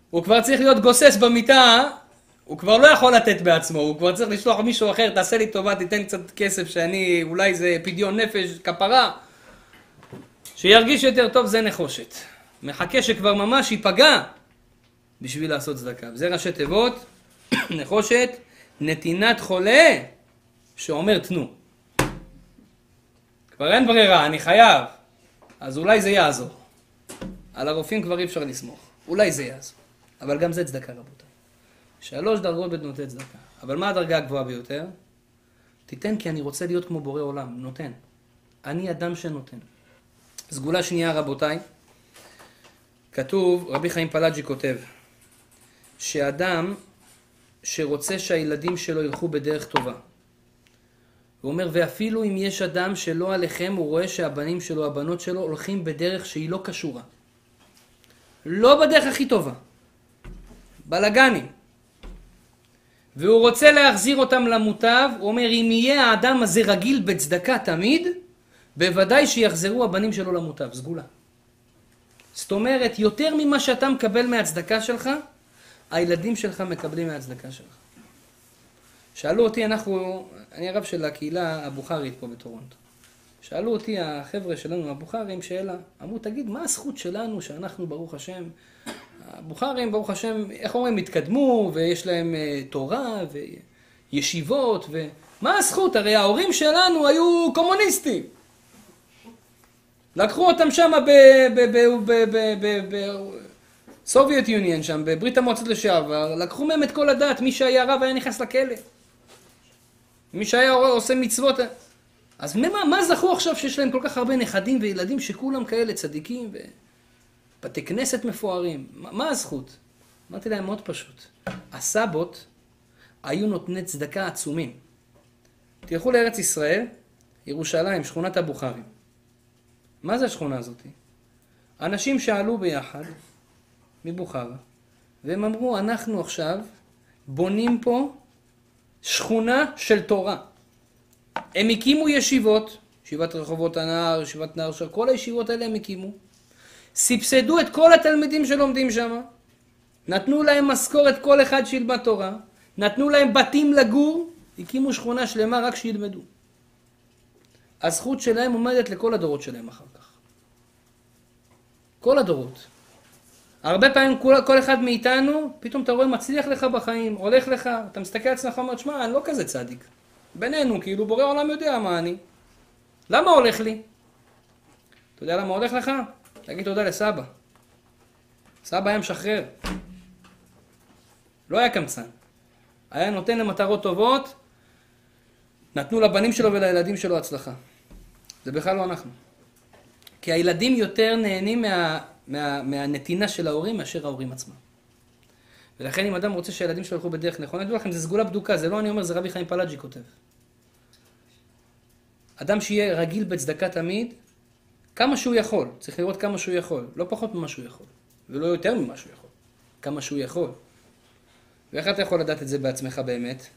הוא כבר צריך להיות גוסס במיטה, הוא כבר לא יכול לתת בעצמו, הוא כבר צריך לשלוח מישהו אחר, תעשה לי טובה, תיתן קצת כסף שאני, אולי זה פדיון נפש, כפרה. שירגיש יותר טוב זה נחושת. מחכה שכבר ממש ייפגע בשביל לעשות צדקה. וזה ראשי תיבות, נחושת, נתינת חולה שאומר תנו. כבר אין ברירה, אני חייב. אז אולי זה יעזור. על הרופאים כבר אי אפשר לסמוך. אולי זה יעזור. אבל גם זה צדקה רבותיי. שלוש דרגות בנותני צדקה. אבל מה הדרגה הגבוהה ביותר? תיתן כי אני רוצה להיות כמו בורא עולם, נותן. אני אדם שנותן. סגולה שנייה רבותיי, כתוב, רבי חיים פלאג'י כותב, שאדם שרוצה שהילדים שלו ילכו בדרך טובה, הוא אומר, ואפילו אם יש אדם שלא עליכם, הוא רואה שהבנים שלו, הבנות שלו, הולכים בדרך שהיא לא קשורה. לא בדרך הכי טובה. בלאגנים. והוא רוצה להחזיר אותם למוטב, הוא אומר, אם יהיה האדם הזה רגיל בצדקה תמיד, בוודאי שיחזרו הבנים שלו למוטב, סגולה. זאת אומרת, יותר ממה שאתה מקבל מהצדקה שלך, הילדים שלך מקבלים מהצדקה שלך. שאלו אותי, אנחנו, אני הרב של הקהילה הבוכרית פה בטורונטו. שאלו אותי החבר'ה שלנו הבוכרים שאלה, אמרו, תגיד, מה הזכות שלנו שאנחנו, ברוך השם, הבוכרים, ברוך השם, איך אומרים, התקדמו, ויש להם uh, תורה, וישיבות, ומה הזכות? הרי ההורים שלנו היו קומוניסטים. לקחו אותם שם בסובייט יוניון שם, בברית המועצות לשעבר, לקחו מהם את כל הדת, מי שהיה רב היה נכנס לכלא. מי שהיה עושה מצוות... אז מה, מה זכו עכשיו שיש להם כל כך הרבה נכדים וילדים שכולם כאלה צדיקים ובתי כנסת מפוארים? מה, מה הזכות? אמרתי להם מאוד פשוט. הסבות היו נותני צדקה עצומים. תלכו לארץ ישראל, ירושלים, שכונת הבוכרים. מה זה השכונה הזאת? אנשים שעלו ביחד מבוכרה, והם אמרו, אנחנו עכשיו בונים פה שכונה של תורה. הם הקימו ישיבות, ישיבת רחובות הנער, ישיבת נער של כל הישיבות האלה הם הקימו. סבסדו את כל התלמידים שלומדים שם, נתנו להם משכורת כל אחד שילמד תורה, נתנו להם בתים לגור, הקימו שכונה שלמה רק שילמדו. הזכות שלהם עומדת לכל הדורות שלהם אחר כך. כל הדורות. הרבה פעמים כל, כל אחד מאיתנו, פתאום אתה רואה מצליח לך בחיים, הולך לך, אתה מסתכל על עצמך ואומר, שמע, אני לא כזה צדיק. בינינו, כאילו בורא עולם יודע מה אני. למה הולך לי? אתה יודע למה הולך לך? תגיד תודה לסבא. סבא היה משחרר. לא היה קמצן. היה נותן למטרות טובות, נתנו לבנים שלו ולילדים שלו הצלחה. זה בכלל לא אנחנו. כי הילדים יותר נהנים מה, מה, מהנתינה של ההורים מאשר ההורים עצמם. ולכן אם אדם רוצה שהילדים שלו ילכו בדרך נכונה, אני אומר לכם, זה סגולה בדוקה, זה לא אני אומר, זה רבי חיים פלאג'י כותב. אדם שיהיה רגיל בצדקה תמיד, כמה שהוא יכול, צריך לראות כמה שהוא יכול, לא פחות ממה שהוא יכול, ולא יותר ממה שהוא יכול, כמה שהוא יכול. ואיך אתה יכול לדעת את זה בעצמך באמת?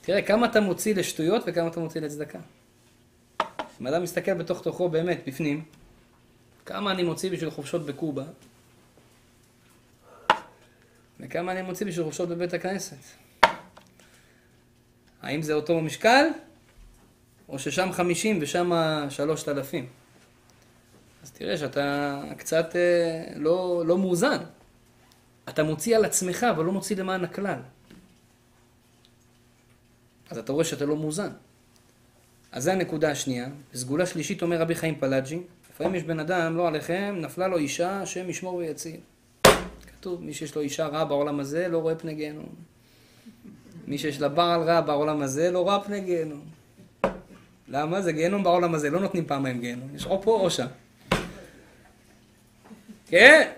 תראה כמה אתה מוציא לשטויות וכמה אתה מוציא לצדקה. אם אדם מסתכל בתוך תוכו באמת, בפנים, כמה אני מוציא בשביל חופשות בקובה, וכמה אני מוציא בשביל חופשות בבית הכנסת. האם זה אותו משקל? או ששם 50 ושם 3,000? אז תראה שאתה קצת אה, לא, לא מאוזן. אתה מוציא על עצמך, אבל לא מוציא למען הכלל. אז אתה רואה שאתה לא מאוזן. אז זו הנקודה השנייה. סגולה שלישית אומר רבי חיים פלאג'י, לפעמים יש בן אדם, לא עליכם, נפלה לו אישה, השם ישמור ויציל. כתוב, מי שיש לו אישה רעה בעולם הזה, לא רואה פני גיהנום. מי שיש לה בעל רע בעולם הזה, לא רואה פני גיהנום. למה? זה גיהנום בעולם הזה, לא נותנים פעמיים גיהנום. יש או פה או שם. כן?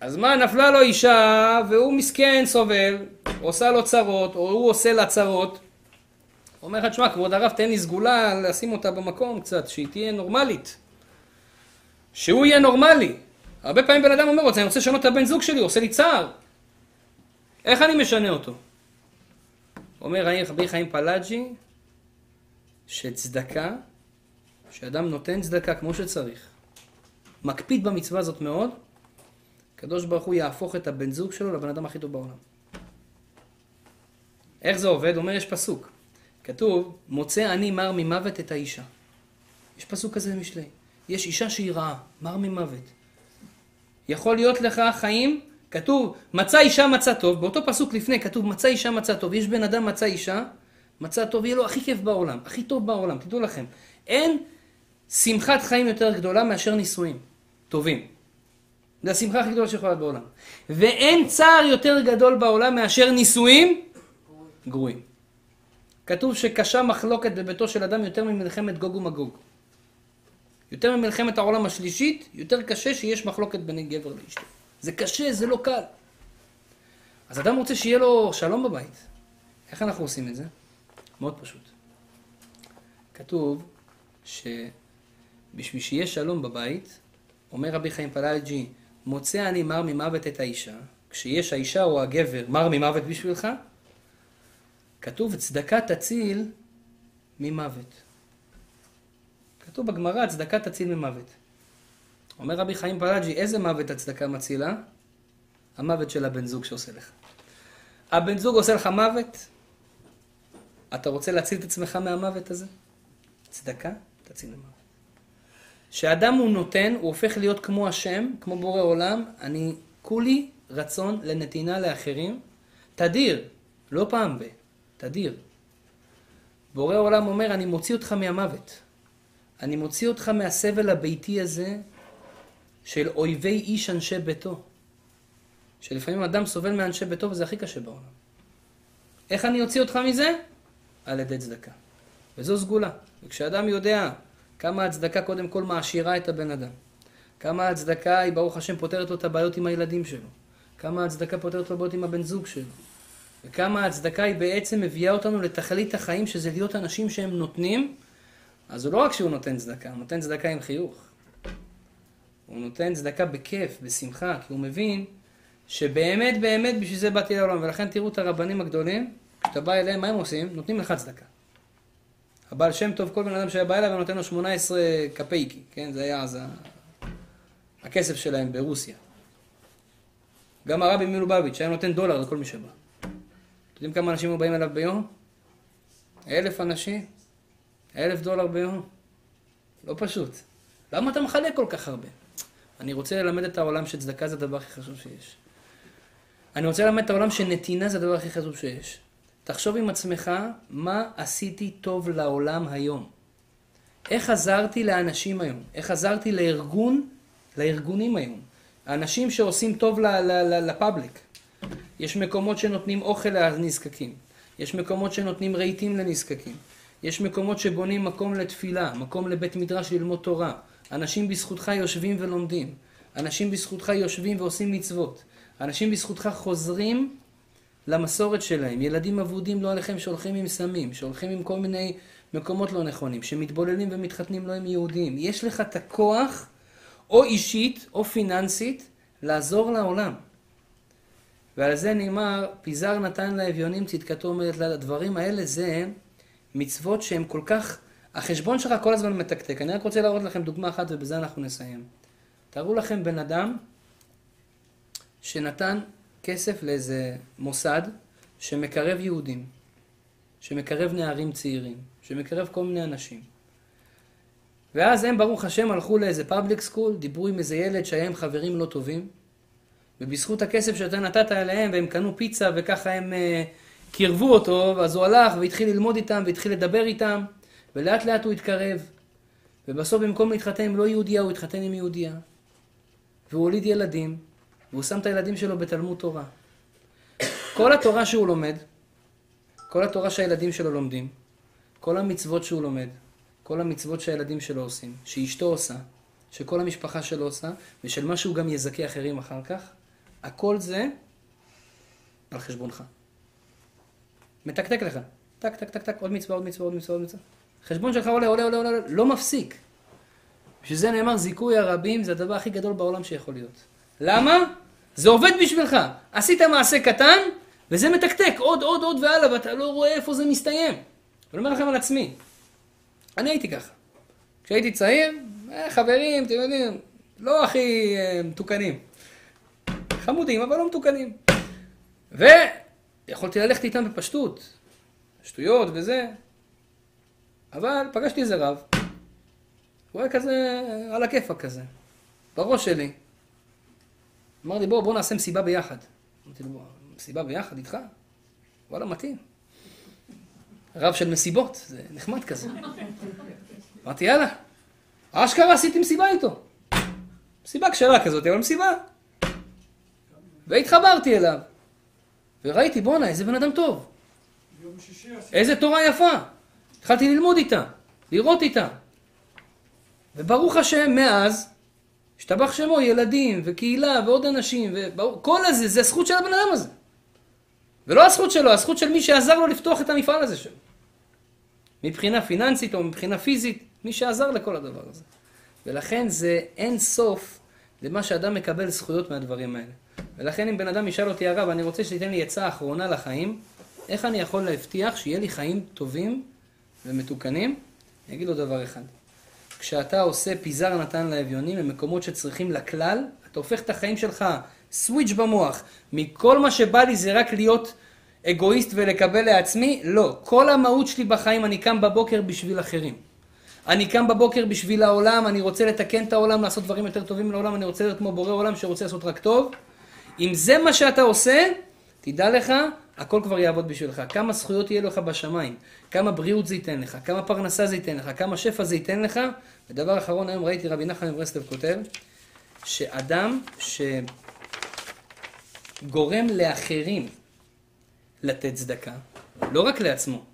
אז מה, נפלה לו אישה, והוא מסכן, סובל, עושה לו צרות, או הוא עושה לה צרות. אומר לך, תשמע, כבוד הרב, תן לי סגולה לשים אותה במקום קצת, שהיא תהיה נורמלית. שהוא יהיה נורמלי. הרבה פעמים בן אדם אומר, אני רוצה לשנות את הבן זוג שלי, הוא עושה לי צער. איך אני משנה אותו? אומר רבי חיים פלאג'י, שצדקה, שאדם נותן צדקה כמו שצריך, מקפיד במצווה הזאת מאוד, הקדוש ברוך הוא יהפוך את הבן זוג שלו לבן אדם הכי טוב בעולם. איך זה עובד? אומר, יש פסוק. כתוב, מוצא אני מר ממוות את האישה. יש פסוק כזה במשלי. יש אישה שהיא רעה, מר ממוות. יכול להיות לך חיים, כתוב, מצא אישה מצא טוב, באותו פסוק לפני כתוב, מצא אישה מצא טוב. יש בן אדם מצא אישה, מצא טוב, יהיה לו הכי כיף בעולם, הכי טוב בעולם, תדעו לכם. אין שמחת חיים יותר גדולה מאשר נישואים טובים. זה השמחה הכי גדולה שיכולה להיות בעולם. ואין צער יותר גדול בעולם מאשר נישואים גרועים. כתוב שקשה מחלוקת בביתו של אדם יותר ממלחמת גוג ומגוג. יותר ממלחמת העולם השלישית, יותר קשה שיש מחלוקת בין גבר לאשתו. זה קשה, זה לא קל. אז אדם רוצה שיהיה לו שלום בבית. איך אנחנו עושים את זה? מאוד פשוט. כתוב שבשביל שיהיה שלום בבית, אומר רבי חיים פלאג'י, מוצא אני מר ממוות את האישה, כשיש האישה או הגבר מר ממוות בשבילך, כתוב צדקה תציל ממוות. כתוב בגמרא צדקה תציל ממוות. אומר רבי חיים פלאג'י, איזה מוות הצדקה מצילה? המוות של הבן זוג שעושה לך. הבן זוג עושה לך מוות, אתה רוצה להציל את עצמך מהמוות הזה? צדקה, תציל ממוות. כשאדם הוא נותן, הוא הופך להיות כמו השם, כמו בורא עולם, אני כולי רצון לנתינה לאחרים, תדיר, לא פעם ב, תדיר. בורא עולם אומר, אני מוציא אותך מהמוות. אני מוציא אותך מהסבל הביתי הזה של אויבי איש אנשי ביתו. שלפעמים אדם סובל מאנשי ביתו וזה הכי קשה בעולם. איך אני אוציא אותך מזה? על ידי צדקה. וזו סגולה. וכשאדם יודע כמה הצדקה קודם כל מעשירה את הבן אדם, כמה הצדקה היא ברוך השם פותרת לו את הבעיות עם הילדים שלו, כמה הצדקה פותרת לו בעיות עם הבן זוג שלו, וכמה הצדקה היא בעצם מביאה אותנו לתכלית החיים שזה להיות אנשים שהם נותנים, אז הוא לא רק שהוא נותן צדקה, הוא נותן צדקה עם חיוך. הוא נותן צדקה בכיף, בשמחה, כי הוא מבין שבאמת באמת בשביל זה באתי לעולם, ולכן תראו את הרבנים הגדולים, כשאתה בא אליהם, מה הם עושים? נותנים לך צדקה. הבעל שם טוב, כל בן אדם שהיה בא אליו ונותן לו 18 קפייקי, כן? זה היה אז ה... הכסף שלהם ברוסיה. גם הרבי מלובביץ' היה נותן דולר לכל מי שבא. אתם יודעים כמה אנשים היו באים אליו ביום? אלף אנשים. אלף דולר ביום. לא פשוט. למה אתה מחלק כל כך הרבה? אני רוצה ללמד את העולם שצדקה זה הדבר הכי חשוב שיש. אני רוצה ללמד את העולם שנתינה זה הדבר הכי חשוב שיש. תחשוב עם עצמך, מה עשיתי טוב לעולם היום? איך עזרתי לאנשים היום? איך עזרתי לארגון, לארגונים היום? האנשים שעושים טוב לפאבליק. יש מקומות שנותנים אוכל לנזקקים. יש מקומות שנותנים רהיטים לנזקקים. יש מקומות שבונים מקום לתפילה, מקום לבית מדרש ללמוד תורה. אנשים בזכותך יושבים ולומדים. אנשים בזכותך יושבים ועושים מצוות. אנשים בזכותך חוזרים למסורת שלהם. ילדים אבודים לא עליכם שהולכים עם סמים, שהולכים עם כל מיני מקומות לא נכונים, שמתבוללים ומתחתנים לא עם יהודים. יש לך את הכוח, או אישית או פיננסית, לעזור לעולם. ועל זה נאמר, פיזר נתן לאביונים צדקתו אומרת לה, הדברים האלה זה מצוות שהן כל כך, החשבון שלך כל הזמן מתקתק. אני רק רוצה להראות לכם דוגמה אחת ובזה אנחנו נסיים. תארו לכם בן אדם שנתן כסף לאיזה מוסד שמקרב יהודים. שמקרב נערים צעירים, שמקרב כל מיני אנשים. ואז הם, ברוך השם, הלכו לאיזה public school, דיברו עם איזה ילד שהיה עם חברים לא טובים, ובזכות הכסף שאתה נתת אליהם, והם קנו פיצה, וככה הם uh, קירבו אותו, אז הוא הלך והתחיל ללמוד איתם, והתחיל לדבר איתם, ולאט לאט הוא התקרב. ובסוף במקום להתחתן עם לא יהודייה, הוא התחתן עם יהודייה. והוא הוליד ילדים, והוא שם את הילדים שלו בתלמוד תורה. כל התורה שהוא לומד, כל התורה שהילדים שלו לומדים, כל המצוות שהוא לומד, כל המצוות שהילדים שלו עושים, שאשתו עושה, שכל המשפחה שלו עושה, ושל מה שהוא גם יזכה אחרים אחר כך, הכל זה על חשבונך. מתקתק לך. טק, טק, טק, טק, עוד מצווה, עוד מצווה, עוד מצווה, עוד מצווה. חשבון שלך עולה, עולה, עולה, עולה, לא מפסיק. בשביל זה נאמר זיכוי הרבים זה הדבר הכי גדול בעולם שיכול להיות. למה? זה עובד בשבילך. עשית מעשה קטן, וזה מתקתק עוד, עוד, עוד והלאה, ואתה לא רואה איפה זה מסתיים. אני אומר לכם על עצמי. אני הייתי ככה. כשהייתי צעיר, אה, חברים, אתם יודעים, לא הכי אה, מתוקנים. חמודים, אבל לא מתוקנים. ויכולתי ללכת איתם בפשטות, שטויות וזה, אבל פגשתי איזה רב, הוא היה כזה על הכיפאק כזה, בראש שלי. אמר לי, בוא, בוא נעשה מסיבה ביחד. אמרתי לו, מסיבה ביחד איתך? וואלה, מתאים. רב של מסיבות, זה נחמד כזה. אמרתי, יאללה. אשכרה עשיתי מסיבה איתו. מסיבה כשרה כזאת, אבל מסיבה. והתחברתי אליו. וראיתי, בואנה, איזה בן אדם טוב. איזה תורה יפה. התחלתי ללמוד איתה, לראות איתה. וברוך השם, מאז, השתבח שמו, ילדים, וקהילה, ועוד אנשים, וכל הזה, זה הזכות של הבן אדם הזה. ולא הזכות שלו, הזכות של מי שעזר לו לפתוח את המפעל הזה שלו. מבחינה פיננסית או מבחינה פיזית, מי שעזר לכל הדבר הזה. ולכן זה אין סוף למה שאדם מקבל זכויות מהדברים האלה. ולכן אם בן אדם ישאל אותי, הרב, אני רוצה שתיתן לי עצה אחרונה לחיים, איך אני יכול להבטיח שיהיה לי חיים טובים ומתוקנים? אני אגיד לו דבר אחד. כשאתה עושה פיזר נתן לאביונים למקומות שצריכים לכלל, אתה הופך את החיים שלך סוויץ' במוח. מכל מה שבא לי זה רק להיות אגואיסט ולקבל לעצמי, לא. כל המהות שלי בחיים, אני קם בבוקר בשביל אחרים. אני קם בבוקר בשביל העולם, אני רוצה לתקן את העולם, לעשות דברים יותר טובים לעולם, אני רוצה להיות כמו בורא עולם שרוצה לעשות רק טוב. אם זה מה שאתה עושה, תדע לך, הכל כבר יעבוד בשבילך. כמה זכויות יהיה לך בשמיים, כמה בריאות זה ייתן לך, כמה פרנסה זה ייתן לך, כמה שפע זה ייתן לך. ודבר אחרון, היום ראיתי רבי נחמן מברסלב כותב, שאדם שגורם לאחרים לתת צדקה, לא רק לעצמו.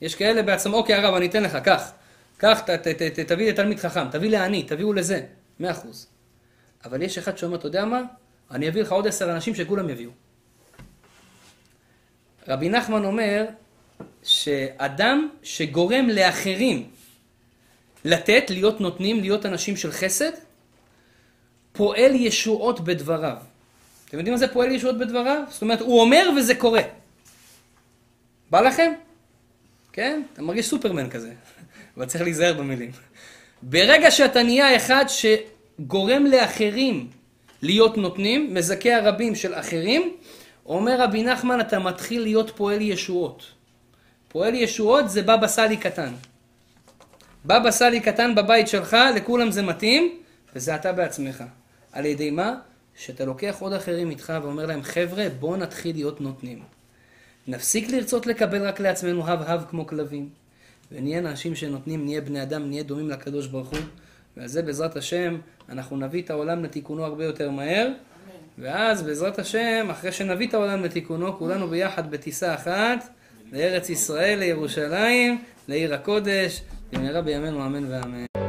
יש כאלה בעצמו, אוקיי הרב, אני אתן לך, קח, קח, ת, ת, ת, ת, תביא לתלמיד חכם, תביא לעני, תביאו לזה, מאה אחוז. אבל יש אחד שאומר, אתה יודע מה? אני אביא לך עוד עשר אנשים שכולם יביאו. רבי נחמן אומר שאדם שגורם לאחרים לתת, להיות נותנים, להיות אנשים של חסד, פועל ישועות בדבריו. אתם יודעים מה זה פועל ישועות בדבריו? זאת אומרת, הוא אומר וזה קורה. בא לכם? כן? אתה מרגיש סופרמן כזה, אבל צריך להיזהר במילים. ברגע שאתה נהיה אחד שגורם לאחרים להיות נותנים, מזכה הרבים של אחרים, אומר רבי נחמן, אתה מתחיל להיות פועל ישועות. פועל ישועות זה בבא סאלי קטן. בבא סאלי קטן בבית שלך, לכולם זה מתאים, וזה אתה בעצמך. על ידי מה? שאתה לוקח עוד אחרים איתך ואומר להם, חבר'ה, בואו נתחיל להיות נותנים. נפסיק לרצות לקבל רק לעצמנו הב הב כמו כלבים, ונהיה אנשים שנותנים, נהיה בני אדם, נהיה דומים לקדוש ברוך הוא, ועל זה בעזרת השם, אנחנו נביא את העולם לתיקונו הרבה יותר מהר, ואז בעזרת השם, אחרי שנביא את העולם לתיקונו, כולנו ביחד בטיסה אחת, לארץ ישראל, לירושלים, לעיר הקודש, במהרה בימינו אמן ואמן.